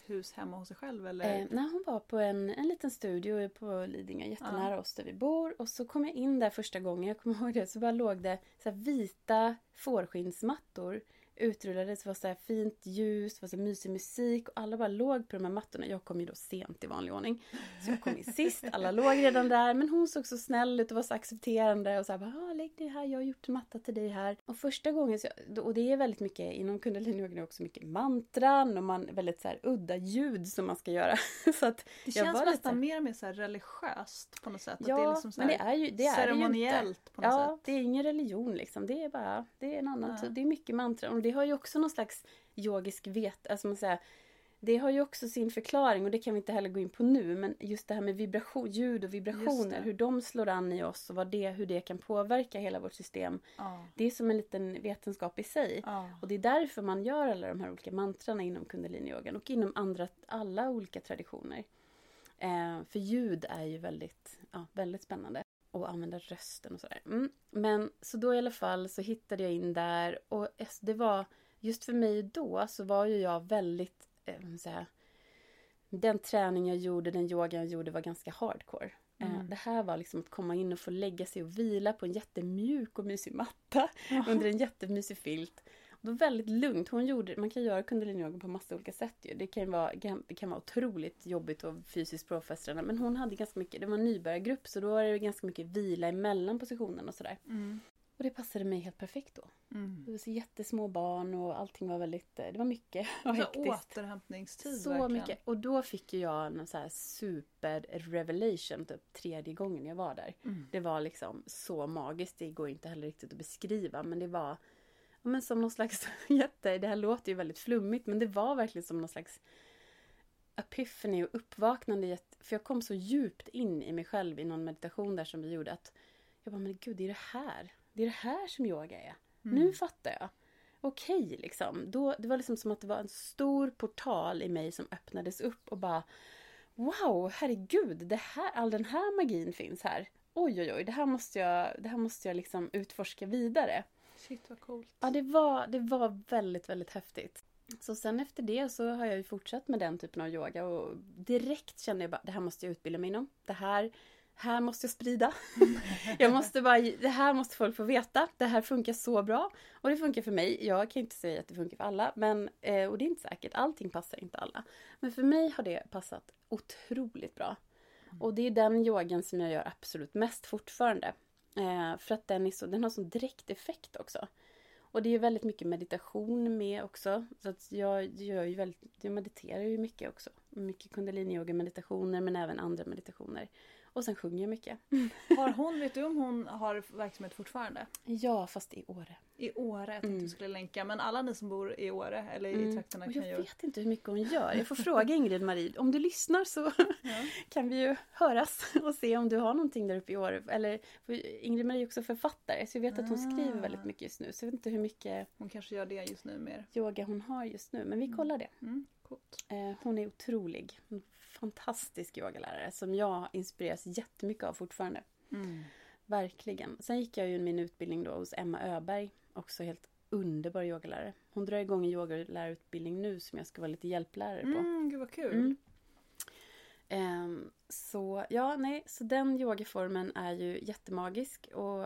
hus hemma hos sig själv eller? Eh, när hon var på en, en liten studio på Lidingö, jättenära oss där vi bor. Och så kom jag in där första gången, jag kommer ihåg det, så bara låg det så vita fårskinnsmattor utrullade. Det var så här fint ljus, det var så här mysig musik och alla bara låg på de här mattorna. Jag kom ju då sent i vanlig ordning. Så jag kom in sist, alla låg redan där. Men hon såg så snäll ut och var så accepterande och så här bara, ah, lägg dig här, jag har gjort en matta till dig här. Och första gången, så, och det är väldigt mycket, inom kundaliniyoga är också mycket mantran och man, väldigt så här udda ljud som man ska göra. så att det känns nästan mer och mer så här religiöst på något sätt. Ja, att det är liksom så men här det är ju det är det ju inte. ceremoniellt på något Ja, sätt. det är ingen religion liksom. Det är bara, det är en annan, Ja. typ- det är mycket mantra. Och det har ju också någon slags yogisk vet, alltså man säger, det har ju också sin förklaring och det kan vi inte heller gå in på nu. Men just det här med vibration, ljud och vibrationer, hur de slår an i oss och vad det, hur det kan påverka hela vårt system. Ja. Det är som en liten vetenskap i sig. Ja. Och det är därför man gör alla de här olika mantrarna inom kundaliniyogan och inom andra, alla olika traditioner. Eh, för ljud är ju väldigt, ja, väldigt spännande. Och använda rösten och sådär. Mm. Men så då i alla fall så hittade jag in där och det var, just för mig då så var ju jag väldigt, eh, säga, den träning jag gjorde, den yoga jag gjorde var ganska hardcore. Eh, Mm. Det här var liksom att komma in och få lägga sig och vila på en jättemjuk och mysig matta under en jättemysig filt. Var väldigt lugnt. Hon gjorde, man kan göra kundaliniyoga på massa olika sätt ju. Det kan vara, det kan vara otroligt jobbigt och fysiskt påfrestande. Men hon hade ganska mycket, det var en nybörjargrupp så då var det ganska mycket vila emellan positionerna och sådär. Mm. Och det passade mig helt perfekt då. Mm. Det var så jättesmå barn och allting var väldigt, eh, det var mycket och Så hektiskt. återhämtningstid Så verkligen. mycket. Och då fick jag en så här super revelation typ tredje gången jag var där. Mm. Det var liksom så magiskt. Det går inte heller riktigt att beskriva men det var men som någon slags jätte, det här låter ju väldigt flummigt men det var verkligen som någon slags epiphany och uppvaknande. För jag kom så djupt in i mig själv i någon meditation där som vi gjorde att jag bara, men gud det är det här. Det är det här som yoga är. Mm. Nu fattar jag. Okej okay, liksom. Då, det var liksom som att det var en stor portal i mig som öppnades upp och bara Wow, herregud, det här, all den här magin finns här. Oj, oj, oj, det här måste jag, det här måste jag liksom utforska vidare. Shit vad coolt. Ja, det var, det var väldigt, väldigt häftigt. Så sen efter det så har jag ju fortsatt med den typen av yoga och direkt kände jag bara det här måste jag utbilda mig inom. Det här, här måste jag sprida. jag måste bara, det här måste folk få veta. Det här funkar så bra. Och det funkar för mig. Jag kan inte säga att det funkar för alla. Men, eh, och det är inte säkert. Allting passar inte alla. Men för mig har det passat otroligt bra. Mm. Och det är den yogan som jag gör absolut mest fortfarande. Eh, för att den, är så, den har sån direkt effekt också. Och det är väldigt mycket meditation med också. Så att jag, gör ju väldigt, jag mediterar ju mycket också. Mycket kundalini-yoga meditationer men även andra meditationer. Och sen sjunger jag mycket. Har hon, vet du om hon har verksamhet fortfarande? Ja, fast i Åre. I Åre, jag tänkte mm. du skulle länka. Men alla ni som bor i Åre eller mm. i trakterna kan ju... Jag vet inte hur mycket hon gör. Jag får fråga Ingrid Marie. Om du lyssnar så ja. kan vi ju höras och se om du har någonting där uppe i Åre. Eller, Ingrid Marie är också författare så jag vet att hon ah. skriver väldigt mycket just nu. Så jag vet inte hur mycket... Hon kanske gör det just nu mer. Yoga hon har just nu. Men vi mm. kollar det. Mm. Coolt. Eh, hon är otrolig fantastisk yogalärare som jag inspireras jättemycket av fortfarande. Mm. Verkligen. Sen gick jag ju min utbildning då hos Emma Öberg. Också helt underbar yogalärare. Hon drar igång en yogalärarutbildning nu som jag ska vara lite hjälplärare på. Mm, gud vad kul. Mm. Um, så ja, nej, så den yogaformen är ju jättemagisk och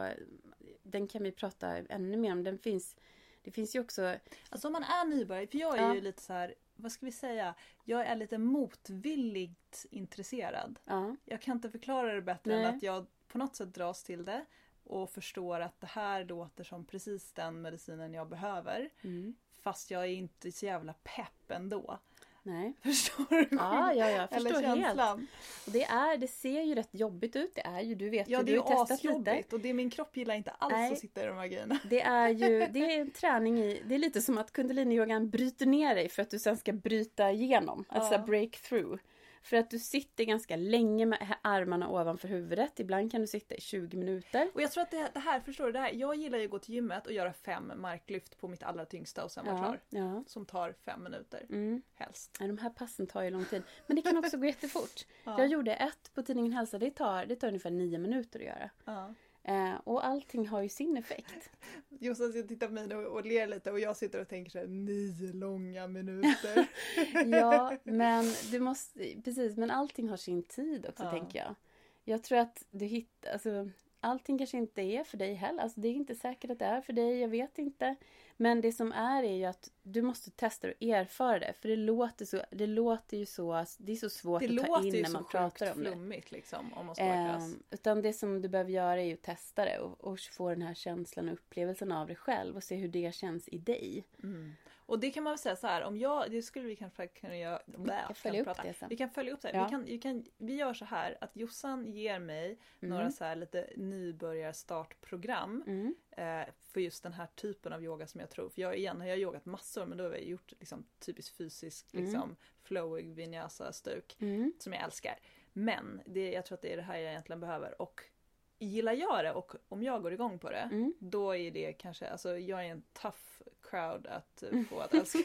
den kan vi prata ännu mer om. Den finns, det finns ju också... Alltså om man är nybörjare, för jag är ja. ju lite så här vad ska vi säga, jag är lite motvilligt intresserad. Ja. Jag kan inte förklara det bättre Nej. än att jag på något sätt dras till det och förstår att det här låter som precis den medicinen jag behöver. Mm. Fast jag är inte så jävla pepp ändå. Nej. Förstår du? Ja, ja, jag förstår Eller helt. Och det, är, det ser ju rätt jobbigt ut. Det är ju, du vet ja, ju, du har testat lite. och det min kropp gillar inte alls Nej. att sitta i de här grejerna. Det är ju, det är en träning i, det är lite som att kundaliniyogan bryter ner dig för att du sen ska bryta igenom. Alltså ja. breakthrough. För att du sitter ganska länge med armarna ovanför huvudet. Ibland kan du sitta i 20 minuter. Och jag tror att det, det här, förstår du? Det här, jag gillar ju att gå till gymmet och göra fem marklyft på mitt allra tyngsta och sen vara ja, klar. Ja. Som tar fem minuter. Mm. Helst. Ja, de här passen tar ju lång tid. Men det kan också gå jättefort. Ja. Jag gjorde ett på tidningen Hälsa. Det tar, det tar ungefär nio minuter att göra. Ja. Eh, och allting har ju sin effekt. Jossan tittar på mig och, och ler lite och jag sitter och tänker så här, nio långa minuter. ja, men du måste, precis, men allting har sin tid också ja. tänker jag. Jag tror att du hittar, alltså allting kanske inte är för dig heller. Alltså, det är inte säkert att det är för dig, jag vet inte. Men det som är är ju att du måste testa och erfara det. För det låter, så, det låter ju så, det är så svårt det att ta in när man pratar om det. Det låter ju så liksom, om man ska vara eh, Utan det som du behöver göra är ju att testa det och, och, få den här känslan och upplevelsen av det själv och se hur det känns i dig. Mm. Och det kan man väl säga så här, om jag, det skulle vi kanske kunna göra. Vi kan följa upp det sen. Vi kan följa upp det. Ja. Vi, kan, vi, kan, vi gör så här att Jossan ger mig mm. några så här lite nybörjarstartprogram. Mm. Eh, för just den här typen av yoga som jag tror. För jag igen har jag yogat massor men då har jag gjort liksom, typiskt fysisk, mm. liksom, flowig vinyasa stuk. Mm. Som jag älskar. Men det, jag tror att det är det här jag egentligen behöver. Och gillar jag det och om jag går igång på det, mm. då är det kanske, alltså jag är en tough crowd att eh, få att älska.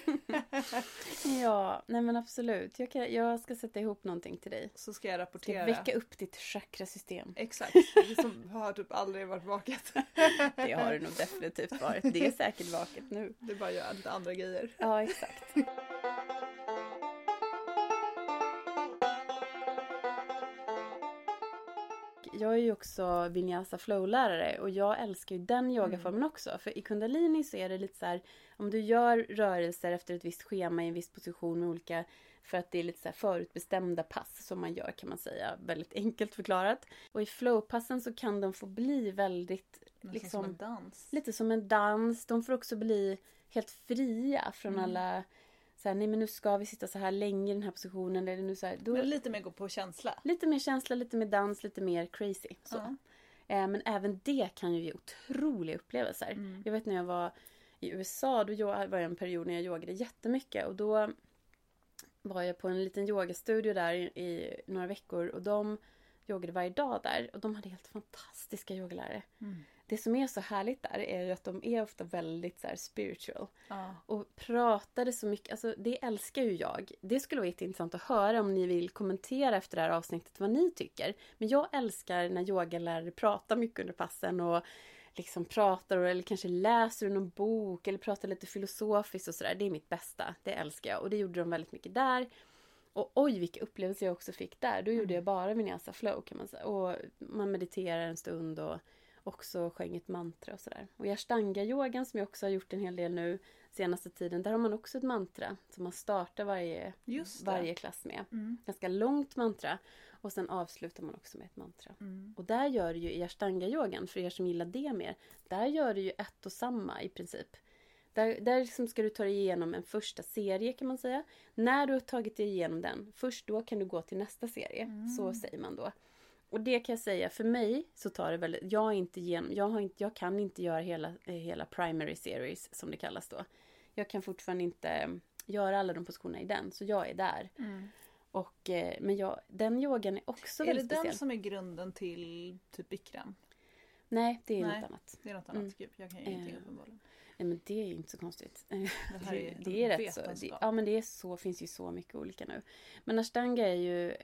ja, nej men absolut. Jag, kan, jag ska sätta ihop någonting till dig. Så ska jag rapportera. Ska väcka upp ditt chakrasystem. Exakt, som har typ aldrig varit vaket. det har det nog definitivt varit. Det är säkert vaket nu. Det bara gör lite andra grejer. Ja, exakt. Jag är ju också vinyasa flow-lärare och jag älskar ju den yogaformen mm. också. För i kundalini så är det lite så här, om du gör rörelser efter ett visst schema i en viss position med olika, för att det är lite så förutbestämda pass som man gör kan man säga, väldigt enkelt förklarat. Och i flow-passen så kan de få bli väldigt, liksom, som en dans. Lite som en dans. De får också bli helt fria från mm. alla så här, nej men nu ska vi sitta så här länge i den här positionen. Eller nu så här, då, men lite mer gå på känsla? Lite mer känsla, lite mer dans, lite mer crazy. Så. Uh -huh. men även det kan ju ge otroliga upplevelser. Mm. Jag vet när jag var i USA, då var jag en period när jag yogade jättemycket och då var jag på en liten yogastudio där i, i några veckor och de yogade varje dag där och de hade helt fantastiska yogalärare. Mm. Det som är så härligt där är ju att de är ofta väldigt så här spiritual Ja. och pratade så mycket, alltså det älskar ju jag. Det skulle vara jätteintressant att höra om ni vill kommentera efter det här avsnittet vad ni tycker. Men jag älskar när yogalärare pratar mycket under passen och liksom pratar eller kanske läser ur någon bok eller pratar lite filosofiskt och sådär. Det är mitt bästa. Det älskar jag och det gjorde de väldigt mycket där. Och oj vilka upplevelser jag också fick där. Då gjorde jag bara vinyasa flow kan man säga. Och man mediterar en stund och också sjöng ett mantra och sådär. Och i ashtanga-yogan som jag också har gjort en hel del nu senaste tiden, där har man också ett mantra som man startar varje, varje klass med. Mm. Ganska långt mantra och sen avslutar man också med ett mantra. Mm. Och där gör du ju i ashtanga-yogan, för er som gillar det mer, där gör du ju ett och samma i princip. Där, där liksom ska du ta dig igenom en första serie kan man säga. När du har tagit dig igenom den, först då kan du gå till nästa serie. Så säger man då. Och det kan jag säga, för mig så tar det väldigt, jag är inte igenom, jag, har inte, jag kan inte göra hela, eh, hela primary series som det kallas då. Jag kan fortfarande inte eh, göra alla de positionerna i den, så jag är där. Mm. Och, eh, men jag, den yogan är också Är det väldigt den speciell. som är grunden till typ bikram? Nej, det är Nej. något annat. Det är något annat. Mm. Gud, jag kan ju ingenting uppenbarligen. Nej men det är ju inte så konstigt. Det här Det, är, det är rätt så. Det, ja men det är så, finns ju så mycket olika nu. Men ashtanga är ju,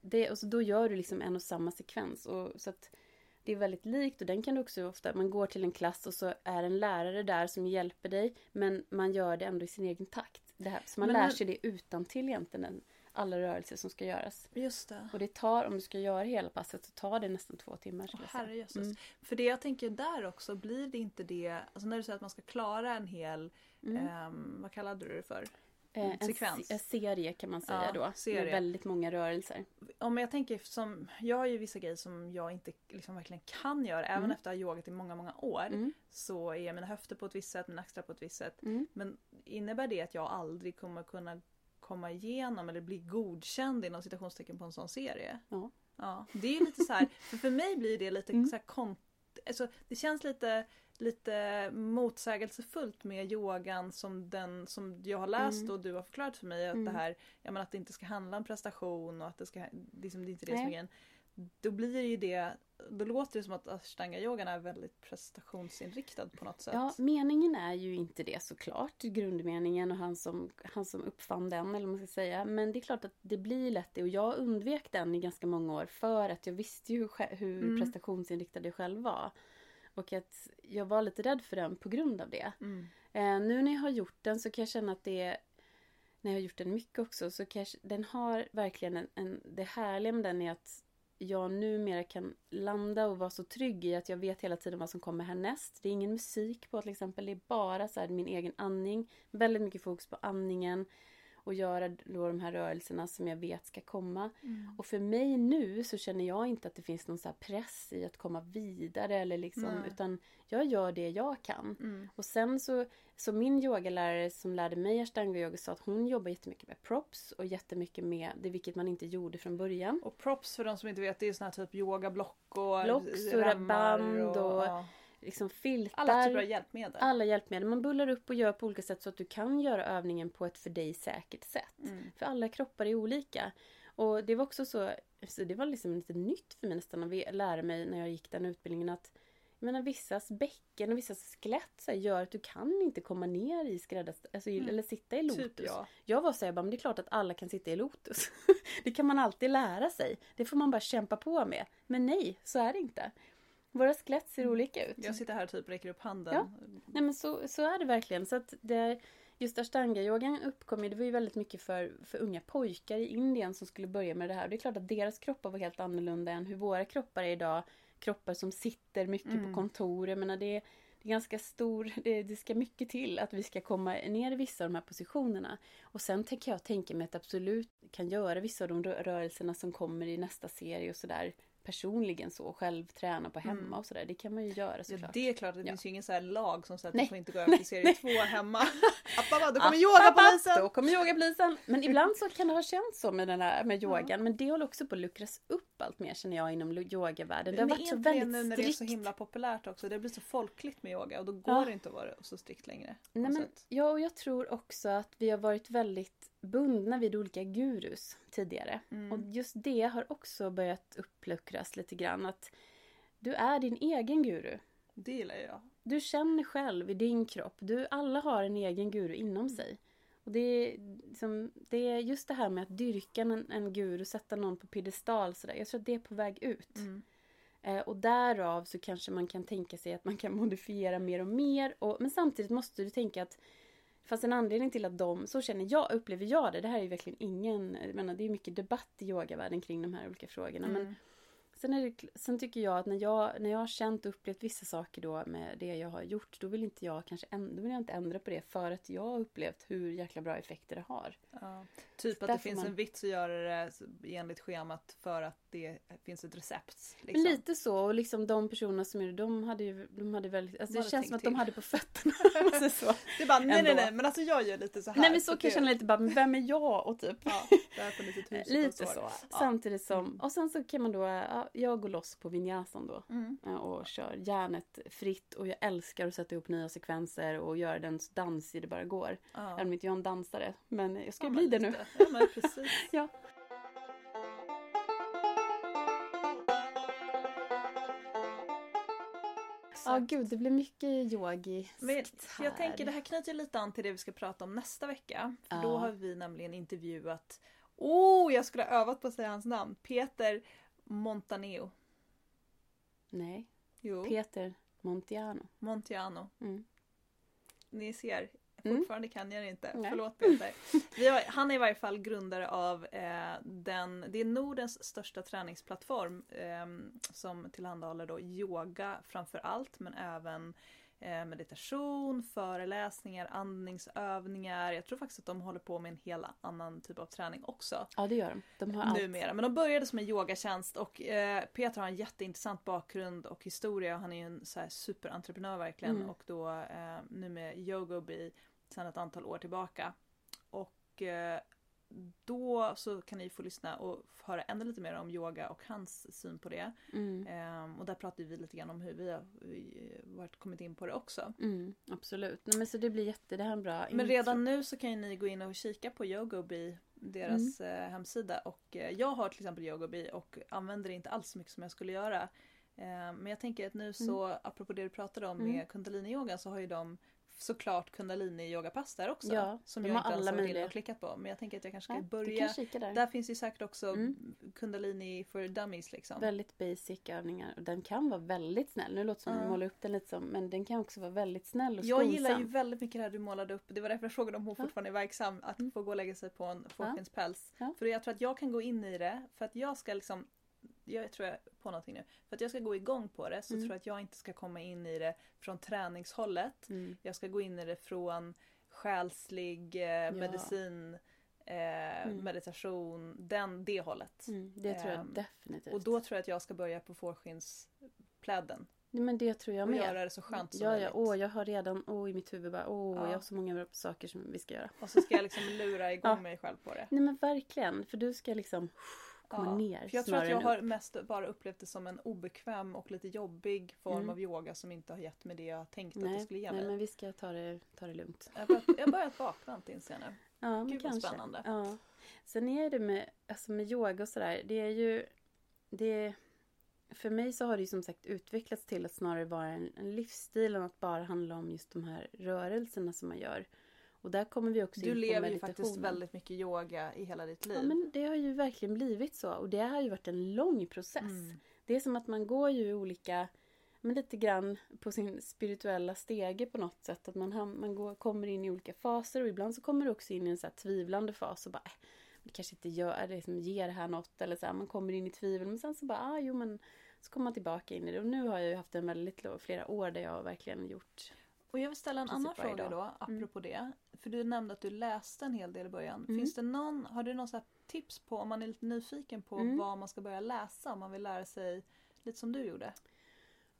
det, och så då gör du liksom en och samma sekvens. Och, så att det är väldigt likt och den kan du också ofta, man går till en klass och så är en lärare där som hjälper dig. Men man gör det ändå i sin egen takt. Det här, så man Men lär sig det utan till egentligen alla rörelser som ska göras. Just det. Och det tar, om du ska göra hela passet så tar det nästan två timmar. Åh, herrejösses. Mm. För det jag tänker där också, blir det inte det, alltså när du säger att man ska klara en hel, Mm. ehm, vad kallade du det för? Eh, en, sekvens. se- en serie kan man säga Ja, då. serie. Med väldigt många rörelser. Om jag tänker som, jag har ju vissa grejer som jag inte liksom verkligen kan göra, även Mm. efter att ha yogat i många, många år. Mm. Så är mina höfter på ett visst sätt, mina axlar på ett visst sätt. Mm. Men innebär det att jag aldrig kommer kunna komma igenom eller bli godkänd inom citationstecken på en sån serie? Ja. Ja, det är ju lite så här, för, för mig blir det lite Mm. så här kont... Alltså, det känns lite, lite motsägelsefullt med yogan som den som jag har läst Mm. och du har förklarat för mig att Mm. det här, ja men att det inte ska handla om prestation och att det ska, liksom, det är inte det som är grejen. Då blir ju det, då låter det som att ashtanga-yogan är väldigt prestationsinriktad på något sätt. Ja, meningen är ju inte det såklart. Grundmeningen och han som, han som uppfann den eller vad man ska säga. Men det är klart att det blir lätt det. Och jag undvek den i ganska många år för att jag visste ju hur Mm. prestationsinriktad jag själv var. Och att jag var lite rädd för den på grund av det. Mm. Eh, nu när jag har gjort den så kan jag känna att det när jag har gjort den mycket också så kanske den har verkligen en, en det härliga med den är att jag numera kan landa och vara så trygg i att jag vet hela tiden vad som kommer härnäst. Det är ingen musik på till exempel, det är bara så här min egen andning. Väldigt mycket fokus på andningen och göra då de här rörelserna som jag vet ska komma. Mm. Och för mig nu så känner jag inte att det finns någon så press i att komma vidare eller liksom, utan jag gör det jag kan. Mm. Och sen så, så min yogalärare som lärde mig ashtanga yoga sa att hon jobbar jättemycket med props och jättemycket med det vilket man inte gjorde från början. Och props för de som inte vet, det är såna här typ yogablock och Block, remmar band och ja, Liksom filtar. alla typer av hjälpmedel. alla hjälpmedel. Man bullar upp och gör på olika sätt så att du kan göra övningen på ett för dig säkert sätt. Mm. För alla kroppar är olika. Och det var också så, så det var liksom lite nytt för mig nästan att lära mig när jag gick den utbildningen att jag menar vissas bäcken och vissas skelett så här, gör att du kan inte komma ner i skräddars... Alltså, Mm. eller sitta i lotus. Typ ja. Jag var såhär, men det är klart att alla kan sitta i lotus. det kan man alltid lära sig. Det får man bara kämpa på med. Men nej, så är det inte. Våra skelett ser olika ut. Jag sitter här och typ räcker upp handen. Ja. Nej men så, så är det verkligen. Så att det, just ashtanga-yogan uppkom ju, det var ju väldigt mycket för, för unga pojkar i Indien som skulle börja med det här. Och det är klart att deras kroppar var helt annorlunda än hur våra kroppar är idag. Kroppar som sitter mycket Mm. på kontor. Jag menar det, det är ganska stor, det, det ska mycket till att vi ska komma ner i vissa av de här positionerna. Och sen tänker jag tänka mig att absolut kan göra vissa av de rö- rörelserna som kommer i nästa serie och sådär personligen så själv träna på hemma Mm. och sådär. Det kan man ju göra Ja, såklart. det är klart, det Ja. finns ju ingen så här lag som säger att Nej. du får inte gå över till serie Nej. två hemma. Appa, då kommer yogapolisen! Då kommer yogapolisen. Men ibland så kan det ha känts så med den här med yogan. Men det håller också på att luckras upp allt mer känner jag inom yogavärlden. Det har Men varit så väldigt nu när det är så himla populärt också? Det blir så folkligt med yoga och då går Ja. det inte att vara så strikt längre. Nej, men, ja, och jag tror också att vi har varit väldigt bundna vid olika gurus tidigare. Mm. Och just det har också börjat uppluckras lite grann. Att du är din egen guru. Det gillar jag. Du känner själv i din kropp. Du, alla har en egen guru inom sig. Och det är, liksom, det är just det här med att dyrka en, en guru, sätta någon på piedestal. Sådär. Jag tror att det är på väg ut. Mm. Eh, och därav så kanske man kan tänka sig att man kan modifiera mer och mer. Och, men samtidigt måste du tänka att det fanns en anledning till att de, så känner jag, upplever jag det. Det här är ju verkligen ingen, jag menar det är mycket debatt i yogavärlden kring de här olika frågorna. Men Mm. Sen, är det, sen tycker jag att när jag, när jag har känt och upplevt vissa saker då med det jag har gjort, då vill inte jag kanske ändra, då vill jag inte ändra på det för att jag har upplevt hur jäkla bra effekter det har. Ja. Typ Så att det finns man- en vits att göra det enligt schemat för att det finns ett recept. Men Liksom. lite så, och liksom de personerna som gjorde de hade ju, de hade väldigt, alltså De det känns som att de till. hade på fötterna. alltså så. Det bara nej nej nej men alltså jag gör lite så här. Nej men så kan det- jag känna lite bara, men vem är jag? Och typ. Ja, lite så. Ja. Samtidigt som, Mm. och sen så kan man då, ja, jag går loss på vinyasan då. Mm. eh, Och kör järnet fritt och jag älskar att sätta ihop nya sekvenser och göra den så dansig det bara går. Ja. Även om inte jag är en dansare. Men jag ska Ja, bli det nu. Ja men precis. Ja. Ja, gud, det blir mycket yogi. Men jag tänker det här knyter lite an till det vi ska prata om nästa vecka. För Då Ja. har vi nämligen intervjuat, oh jag skulle ha övat på att säga hans namn, Peter Montaneo. Nej, Jo, Peter Montiano. Montiano. Mm. Ni ser. Fortfarande kan jag det inte. Nej. Förlåt Peter. Har, han är i varje fall grundare av eh, den, det är Nordens största träningsplattform eh, som tillhandahåller då yoga framför allt men även eh, meditation, föreläsningar, andningsövningar. Jag tror faktiskt att de håller på med en hel annan typ av träning också Ja, det gör de. De har allt. numera. Men de började som en yogatjänst och eh, Peter har en jätteintressant bakgrund och historia. Han är ju en så här superentreprenör verkligen Mm. och då eh, nu med Yogobi sedan ett antal år tillbaka. Och eh, då så kan ni få lyssna och höra ännu lite mer om yoga och hans syn på det. Mm. Ehm, och där pratar vi lite grann om hur vi har eh, varit, kommit in på det också. Mm, absolut. Nej, men så det blir jätte, det här är en bra Men intro. redan nu så kan ju ni gå in och kika på Yogobi, deras eh, hemsida. Och jag har till exempel Yogobi och använder det inte alls så mycket som jag skulle göra. Eh, men jag tänker att nu så, apropå det du pratade om Mm. med kundalini-yoga så har ju de såklart kundalini-yogapass där också. Ja, som jag inte alla har varit och klickat på. Men jag tänker att jag kanske ska ja, börja. kan där. Där finns ju säkert också Mm. kundalini för dummies liksom. Väldigt basic övningar. Den kan vara väldigt snäll. Nu låter det som att jag målar upp den lite som, men den kan också vara väldigt snäll och Jag skonsam. gillar ju väldigt mycket det här du målade upp. Det var därför jag frågade om hon Ja. fortfarande är verksam. Att Mm. få gå och lägga sig på en fårskinnspäls. Ja. För jag tror att jag kan gå in i det. För att jag ska liksom jag tror jag på någonting nu. För att jag ska gå igång på det så Mm. tror jag att jag inte ska komma in i det från träningshållet. Mm. Jag ska gå in i det från själslig eh, medicin, eh, Mm. meditation, den, det hållet. Mm, det tror jag Ehm, definitivt. Och då tror jag att jag ska börja på fårskinnspläden. Nej, men det tror jag Och med. göra det så skönt som ja, möjligt. ja, åh, jag har redan, åh, i mitt huvud bara, åh, Ja. jag har så många saker som vi ska göra. Och så ska jag liksom lura igång Ja. mig själv på det. Nej men verkligen, för du ska liksom komma Ja, ner För jag tror att jag har mest bara upplevt det som en obekväm och lite jobbig form Mm. av yoga som inte har gett mig det jag tänkt att Nej, det skulle ge nej mig. men vi ska ta det, ta det lugnt. Jag har börjat, börjat bakvänt inser jag nu. Ja, men Gud, vad kanske. spännande. Ja. Sen är det med, alltså med yoga och sådär, det är ju... Det, för mig så har det ju som sagt utvecklats till att snarare vara en, en livsstil än att bara handla om just de här rörelserna som man gör. Och där kommer vi också Du in på lever ju faktiskt väldigt mycket yoga i hela ditt liv. Ja men det har ju verkligen blivit så och det har ju varit en lång process. Mm. Det är som att man går ju olika, men lite grann på sin spirituella stege på något sätt. Att man, man går, kommer in i olika faser och ibland så kommer du också in i en så tvivlande fas och bara äh, det kanske inte gör det som ger det här något eller så här, man kommer in i tvivel men sen så bara ah, jo men så kommer man tillbaka in i det och nu har jag ju haft en väldigt flera år där jag verkligen gjort Och jag vill ställa en annan fråga då, Mm. apropå det. För du nämnde att du läste en hel del i början. Mm. Finns det någon, har du någon så tips på, om man är lite nyfiken på Mm. vad man ska börja läsa, om man vill lära sig lite som du gjorde?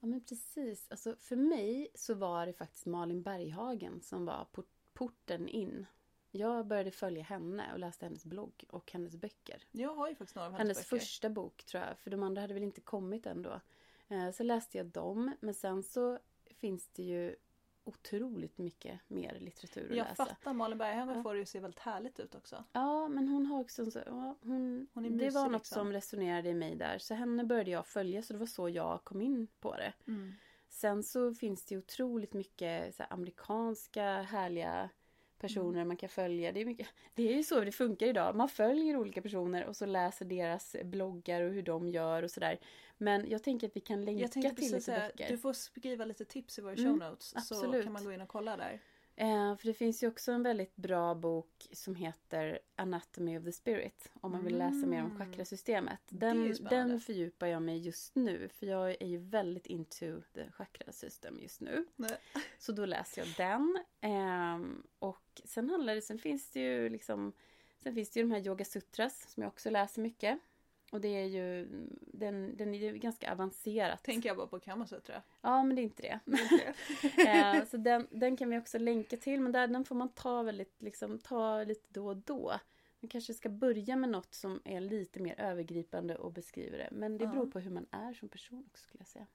Ja men precis. Alltså, för mig så var det faktiskt Malin Berghagen som var port- porten in. Jag började följa henne och läste hennes blogg och hennes böcker. Jag har ju faktiskt några av hennes, Hennes böcker. första bok tror jag, för de andra hade väl inte kommit än då. Eh, Så läste jag dem, men sen så finns det ju otroligt mycket mer litteratur att Jag läsa. fattar, Malin Berghagen Ja. får det ju se väldigt härligt ut också. Ja, men hon har också så, ja, hon, Hon är Det var något liksom. som resonerade i mig där. Så henne började jag följa, så det var så jag kom in på det. Sen så finns det otroligt mycket så här, amerikanska härliga personer man kan följa. Det är, mycket, det är ju så det funkar idag. Man följer olika personer och så läser deras bloggar och hur de gör och sådär. Men jag tänker att vi kan länka till lite säga, böcker. du får skriva lite tips i våra Mm, show notes så absolut. kan man gå in och kolla där. Eh, för det finns ju också en väldigt bra bok som heter Anatomy of the Spirit. Om man vill läsa mer om Mm. chakrasystemet. Den, den fördjupar jag mig just nu. För jag är ju väldigt into the chakra system just nu. Nej. Så då läser jag den. Ehm, och sen handlar det, sen finns det ju liksom Sen finns det ju de här Yoga Sutras som jag också läser mycket. Och det är ju Den, den är ju ganska avancerat. Tänker jag bara på Kamasutra. Ja men det är inte det. Eh, så den, den kan vi också länka till. Men där, den får man ta väldigt, liksom, ta lite då och då. Man kanske ska börja med något som är lite mer övergripande och beskriver det. Men det beror på hur man är som person också skulle jag säga.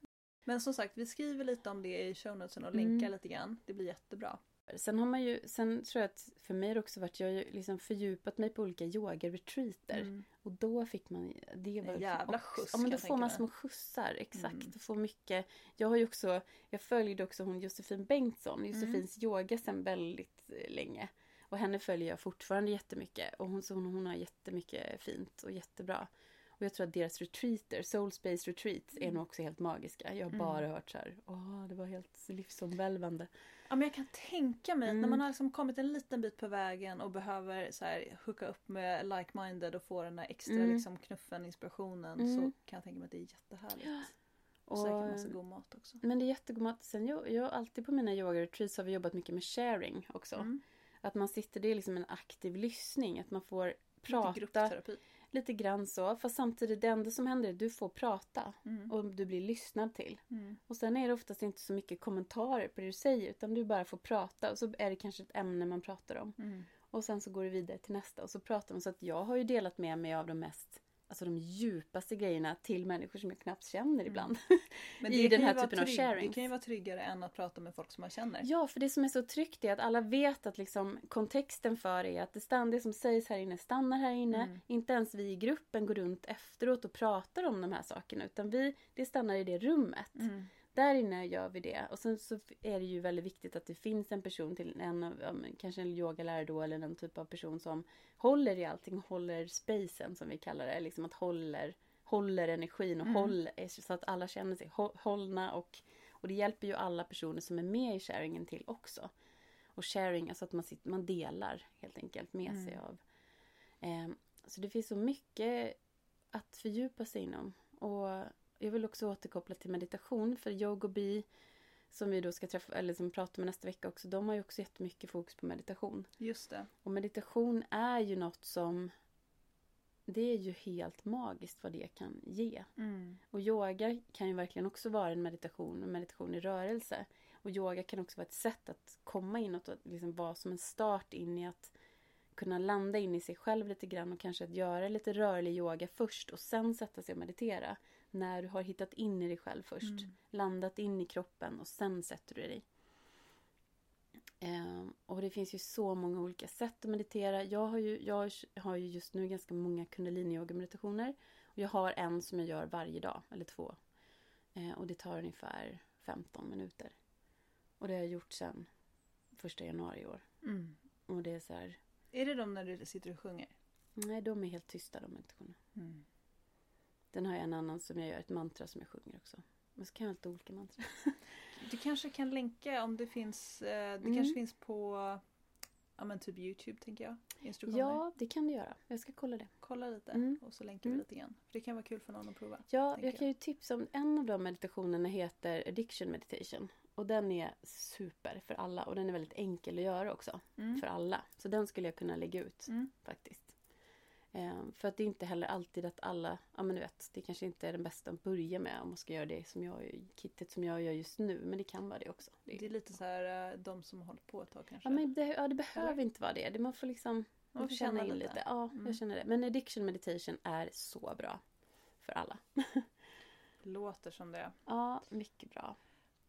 Men som sagt, vi skriver lite om det i show notesen och Mm. länkar lite grann. Det blir jättebra. Sen har man ju, sen tror jag att för mig har det också varit, jag har ju liksom fördjupat mig på olika yoga-retreater. Mm. Och då fick man, det var En jävla också- skjuts, Ja men då får man små skjutsar, exakt. Mm. Får mycket. Jag har ju också, jag följde också hon Josefin Bengtsson, Josefins yoga sedan väldigt eh, länge. Och henne följer jag fortfarande jättemycket. Och hon, så hon, hon har jättemycket fint och jättebra. Och jag tror att deras retreater, Soul Space Retreats, är nog också helt magiska. Jag har Mm. bara hört så här, åh det var helt livsomvälvande. Ja, men jag kan tänka mig att när Mm. man har liksom kommit en liten bit på vägen och behöver så här, hooka upp med like-minded och få den där extra Mm. liksom, knuffen, inspirationen Mm. så kan jag tänka mig att det är jättehärligt. Och Och- säkert massa god mat också. Men det är jättegod mat. Sen jag, jag alltid på mina yoga-retreats har vi jobbat mycket med sharing också. Mm. Att man sitter, det är liksom en aktiv lyssning. Att man får Lite prata gruppterapi. Lite grann så. Fast samtidigt det enda som händer är att du får prata. Mm. Och du blir lyssnad till. Mm. Och sen är det oftast inte så mycket kommentarer på det du säger. Utan du bara får prata. Och så är det kanske ett ämne man pratar om. Mm. Och sen så går det vidare till nästa. Och så pratar man. Så att jag har ju delat med mig av de mest Alltså de djupaste grejerna till människor som jag knappt känner ibland. Men I det den här typen av sharings. Det kan ju vara tryggare än att prata med folk som man känner. Ja, för det som är så tryggt är att alla vet att liksom kontexten för är att det, stann, det som sägs här inne stannar här inne. Mm. Inte ens vi i gruppen går runt efteråt och pratar om de här sakerna. Utan vi, det stannar i det rummet. Mm. Där inne gör vi det. Och sen så är det ju väldigt viktigt att det finns en person till en, kanske en yogalärare då eller någon typ av person som håller i allting. Håller spacen som vi kallar det. Liksom att håller, håller energin och Mm. håller så att alla känner sig hå- hållna och och det hjälper ju alla personer som är med i sharingen till också. Och sharing, alltså att man, sitter, man delar helt enkelt med Mm. sig av. Ehm, så det finns så mycket att fördjupa sig inom. Och jag vill också återkoppla till meditation. För Yogobi, som vi då ska träffa, eller som pratar med nästa vecka också, de har ju också jättemycket fokus på meditation. Just det. Och meditation är ju något som det är ju helt magiskt vad det kan ge. Mm. Och yoga kan ju verkligen också vara en meditation, en meditation i rörelse. Och yoga kan också vara ett sätt att komma inåt och liksom vara som en start in i att kunna landa in i sig själv lite grann och kanske att göra lite rörlig yoga först och sen sätta sig och meditera. När du har hittat in i dig själv först. Mm. Landat in i kroppen och sen sätter du dig. Ehm, och det finns ju så många olika sätt att meditera. Jag har ju, jag har ju just nu ganska många kundalini-yoga-meditationer. Och jag har en som jag gör varje dag, eller två. Eh, och det tar ungefär 15 minuter. Och det har jag gjort sedan första januari i år. Mm. Och det är så här, Är det de när du sitter och sjunger? nej de är helt tysta de meditationerna. Mm. Den har jag en annan som jag gör, ett mantra som jag sjunger också. Men så kan jag ha lite olika mantra. Du kanske kan länka om det finns. Eh, det Mm. kanske finns på ja, men typ Youtube tänker jag. Instruktioner. Ja, det kan du göra. Jag ska kolla det. Kolla lite Mm. och så länkar vi Mm. lite. För det kan vara kul för någon att prova. Ja, jag kan ju tipsa om en av de meditationerna heter Addiction Meditation. och den är super för alla och den är väldigt enkel att göra också. Mm. För alla. Så den skulle jag kunna lägga ut Mm. faktiskt. Ehm, för att det är inte heller alltid att alla, ja men du vet, det kanske inte är den bästa att börja med om man ska göra det som jag, kittet som jag gör just nu. Men det kan vara det också. Det, är lite så här eh, de som har hållit på ett tag kanske. ja, men det, ja, det behöver Eller? inte vara det. det man får liksom Man får känna lite. Ja, Mm. jag känner det. Men addiction meditation är så bra. För alla. Låter som det. Ja, mycket bra.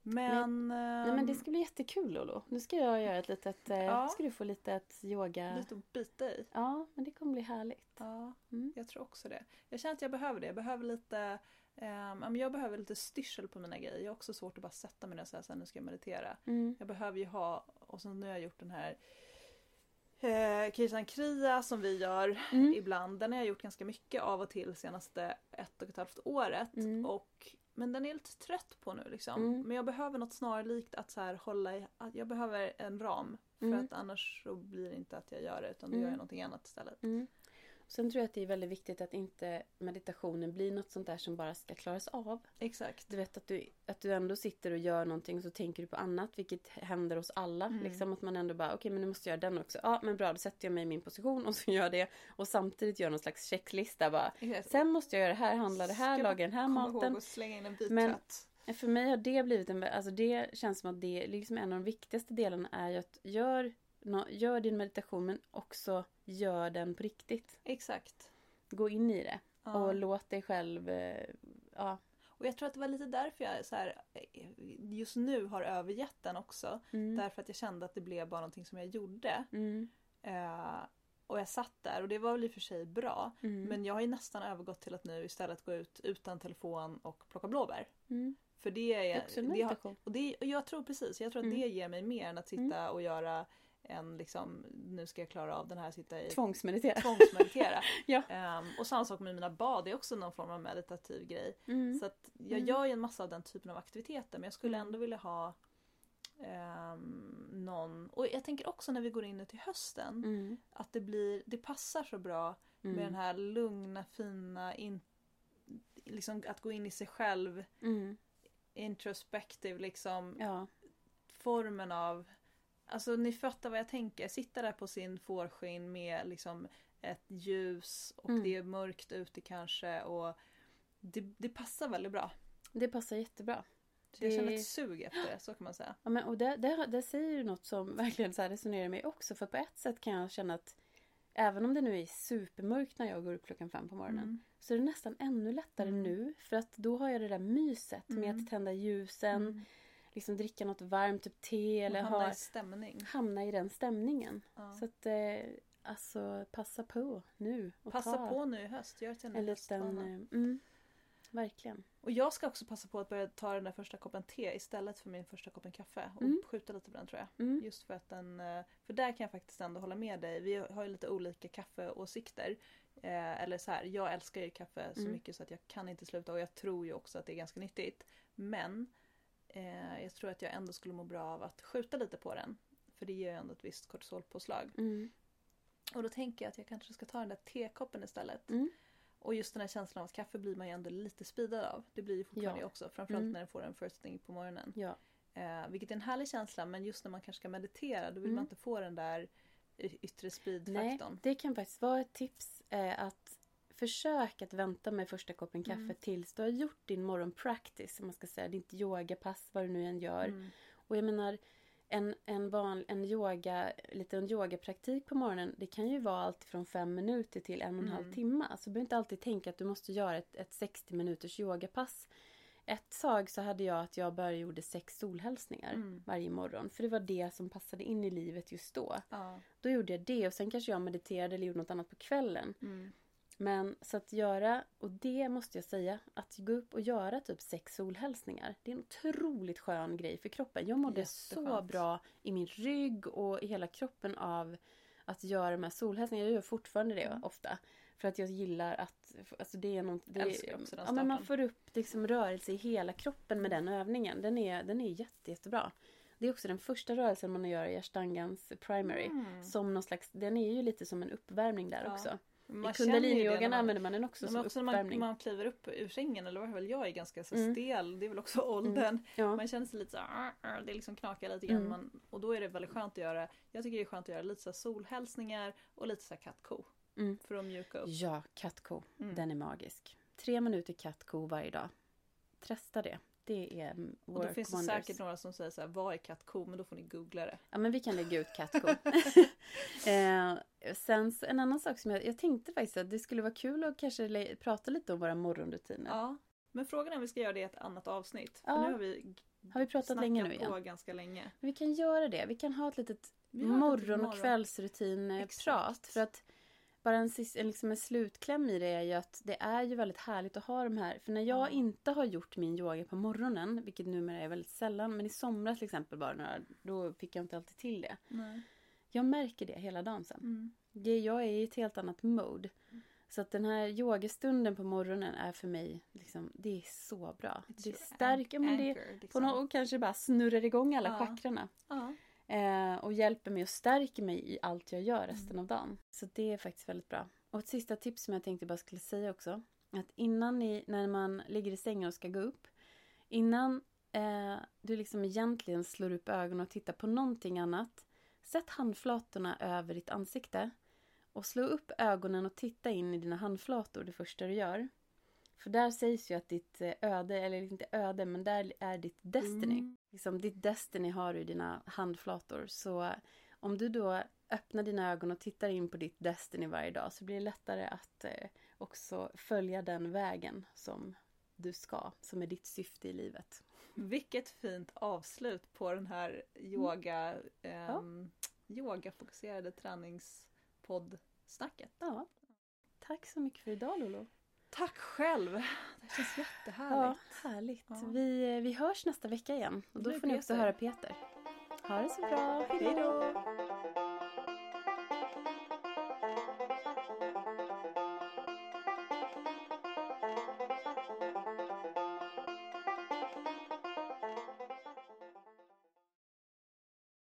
Men... Nej men det ehm, ska bli jättekul Lolo. Nu ska jag göra ett litet, eh, Ja. ska du få litet yoga. Lite att bita i. Ja, men det kommer bli härligt. Ja, Mm. jag tror också det. Jag känner att jag behöver det. Jag behöver lite men jag behöver lite styrsel på mina grejer. Jag har också svårt att bara sätta mig ner och säga så här, nu ska jag meditera. Mm. Jag behöver ju ha, och så nu har jag gjort den här eh, Kirsan Kriya som vi gör Mm. ibland. Den har jag gjort ganska mycket av och till senaste ett och ett halvt året. Mm. Och, men den är jag lite trött på nu liksom. Mm. Men jag behöver något snarlikt att så här hålla i, att jag behöver en ram. För Mm. att annars så blir det inte att jag gör det utan då Mm. gör jag någonting annat istället. Sen tror jag att det är väldigt viktigt att inte meditationen blir något sånt där som bara ska klaras av. Exakt. Du vet att du, att du ändå sitter och gör någonting och så tänker du på annat, vilket händer hos alla. Mm. Liksom att man ändå bara, okej men nu måste jag göra den också. Ja men bra, då sätter jag mig i min position och så gör jag det. Och samtidigt gör någon slags checklista bara. Exakt. Sen måste jag göra det här, handla det här, Ska laga den här ihåg maten. att slänga in en bit Men-. För mig har det blivit en, alltså det känns som att det liksom en av de viktigaste delarna är ju att gör, gör din meditation men också gör den på riktigt. Exakt. Gå in i det Ja. och låt dig själv, eh, ja. Och jag tror att det var lite därför jag så här, eh, just nu har övergett den också. Mm. Därför att jag kände att det blev bara någonting som jag gjorde. Mm. Eh, och jag satt där och det var väl i och för sig bra. Mm. Men jag har ju nästan övergått till att nu istället gå ut utan telefon och plocka blåbär. Mm. För det är... Det är det har, och, det, och jag tror precis, jag tror att Mm. det ger mig mer än att sitta och göra en liksom, nu ska jag klara av den här, sitta i Tvångsmeditera. tvångsmeditera. Ja. Ehm, och samma sak med mina bad, det är också någon form av meditativ grej. Mm. Så att jag Mm. gör ju en massa av den typen av aktiviteter men jag skulle Mm. ändå vilja ha ehm, någon... Och jag tänker också när vi går in nu till hösten Mm. att det blir, det passar så bra Mm. med den här lugna, fina, in, liksom att gå in i sig själv, Mm. introspective liksom, Ja. formen av Alltså ni fattar vad jag tänker. Sitta där på sin fårskinn med liksom ett ljus och Mm. det är mörkt ute kanske och det, det passar väldigt bra. Det passar jättebra. Så jag Det- känner ett sug efter det, så kan man säga. Ja, men, och det, det, det säger ju något som verkligen så resonerar med mig också. För på ett sätt kan jag känna att även om det nu är supermörkt när jag går upp klockan fem på morgonen. Mm. Så är det nästan ännu lättare Mm. nu. För att då har jag det där myset med Mm. att tända ljusen. Liksom dricka något varmt, typ te eller hamna ha, i stämning. hamna i den stämningen. Ja. Så att eh, alltså passa på nu. Passa ta på nu i höst, gör till en en liten... eh, Mm, verkligen. Och jag ska också passa på att börja ta den där första koppen te istället för min första koppen kaffe. Och Mm. skjuta lite på den tror jag. Mm. Just för att den, eh, för där kan jag faktiskt ändå hålla med dig. Vi har ju lite olika kaffeåsikter. Eh, eller så här, jag älskar ju kaffe så Mm. mycket så att jag kan inte sluta och jag tror ju också att det är ganska nyttigt. Men eh, jag tror att jag ändå skulle må bra av att skjuta lite på den. För det ger ju ändå ett visst kortisolpåslag. Mm. Och då tänker jag att jag kanske ska ta den där tekoppen istället. Mm. Och just den här känslan av att kaffe blir man ju ändå lite speedad av. Det blir ju fortfarande Ja. också. Framförallt Mm. när den får en first thing på morgonen. Ja. Eh, vilket är en härlig känsla men just när man kanske ska meditera då vill Mm. man inte få den där yttre Nej, speedfaktorn. det kan faktiskt vara ett tips. Eh, att försök att vänta med första koppen kaffe Mm. tills du har gjort din morgonpractice. Om man ska säga ditt yogapass, vad du nu än gör. Mm. Och jag menar, en, en, van, en yoga, lite en yogapraktik på morgonen, det kan ju vara allt från fem minuter till en och en halv Mm. timme. Så du behöver inte alltid tänka att du måste göra ett, ett 60 minuters yogapass. Ett tag så hade jag att jag bara gjorde sex solhälsningar Mm. varje morgon. För det var det som passade in i livet just då. Ja. Då gjorde jag det och sen kanske jag mediterade eller gjorde något annat på kvällen. Mm. Men så att göra, och det måste jag säga, att gå upp och göra typ sex solhälsningar. Det är en otroligt skön grej för kroppen. Jag mådde så bra i min rygg och i hela kroppen av att göra de här solhälsningarna. Jag gör fortfarande det Mm. ofta. För att jag gillar att, alltså det är något, det, Älskar också den ja, men man får upp liksom rörelse i hela kroppen med den övningen. Den är, den är jätte, jättebra. Det är också den första rörelsen man gör i ashtangans primary. Mm. Som någon slags, den är ju lite som en uppvärmning där Ja. också. Man I kundaliniyogan använder man den också Men som också när man, uppvärmning. man kliver upp ur sängen eller vad väl jag är ganska så Mm. stel. Det är väl också åldern. ja. Man känner sig lite så här, "Arr, arr", det liksom knakar lite grann. Mm. Man, och då är det väldigt skönt att göra, jag tycker det är skönt att göra lite så solhälsningar och lite så här kattko. Mm. För att mjuka upp. ja, kattko. Mm. Den är magisk. Tre minuter kattko varje dag. Testa det. Det är mm, Och work då finns det wonders. säkert några som säger så här, vad är kattko? Men då får ni googla det. Ja, men vi kan lägga ut kattko. eh, sen så, en annan sak som jag, jag tänkte faktiskt att det skulle vara kul att kanske prata lite om våra morgonrutiner. Ja. Men frågan är om vi ska göra det i ett annat avsnitt. Ja. För nu har vi Har vi pratat länge nu på igen? ganska länge. Men Vi kan göra det. Vi kan ha ett litet morgon och kvällsrutin-prat. För att bara en, en, liksom en slutkläm i det är ju att det är ju väldigt härligt att ha de här. För när jag Ja. inte har gjort min yoga på morgonen, vilket numera är väldigt sällan, men i somras till exempel bara några, då fick jag inte alltid till det. Nej. Jag märker det hela dagen sen. Mm. Det, jag är i ett helt annat mode. Så att den här yogastunden på morgonen är för mig, liksom, det är så bra. It's det stärker, men det anchor, på liksom. något, och kanske bara snurrar igång alla Ja. chakrarna. Ja. Eh, och hjälper mig och stärker mig i allt jag gör resten Mm. av dagen. Så det är faktiskt väldigt bra. Och ett sista tips som jag tänkte bara skulle säga också. Att innan ni, när man ligger i sängen och ska gå upp. Innan eh, du liksom egentligen slår upp ögonen och tittar på någonting annat. Sätt handflatorna över ditt ansikte. Och slå upp ögonen och titta in i dina handflator det första du gör. För där sägs ju att ditt eh, öde, eller inte öde, men där är ditt destiny. Mm. Liksom, ditt destiny har du i dina handflator. Så eh, om du då öppnar dina ögon och tittar in på ditt destiny varje dag så blir det lättare att eh, också följa den vägen som du ska, som är ditt syfte i livet. Vilket fint avslut på den här yoga, ehm, yogafokuserade träningspoddsnacket. Ja. Tack så mycket för idag Lolo. Tack själv! Det känns Ja, jättehärligt. härligt. Ja. Vi, eh, vi hörs nästa vecka igen. Och då får ni också höra Peter. Ha det så bra. Hej då!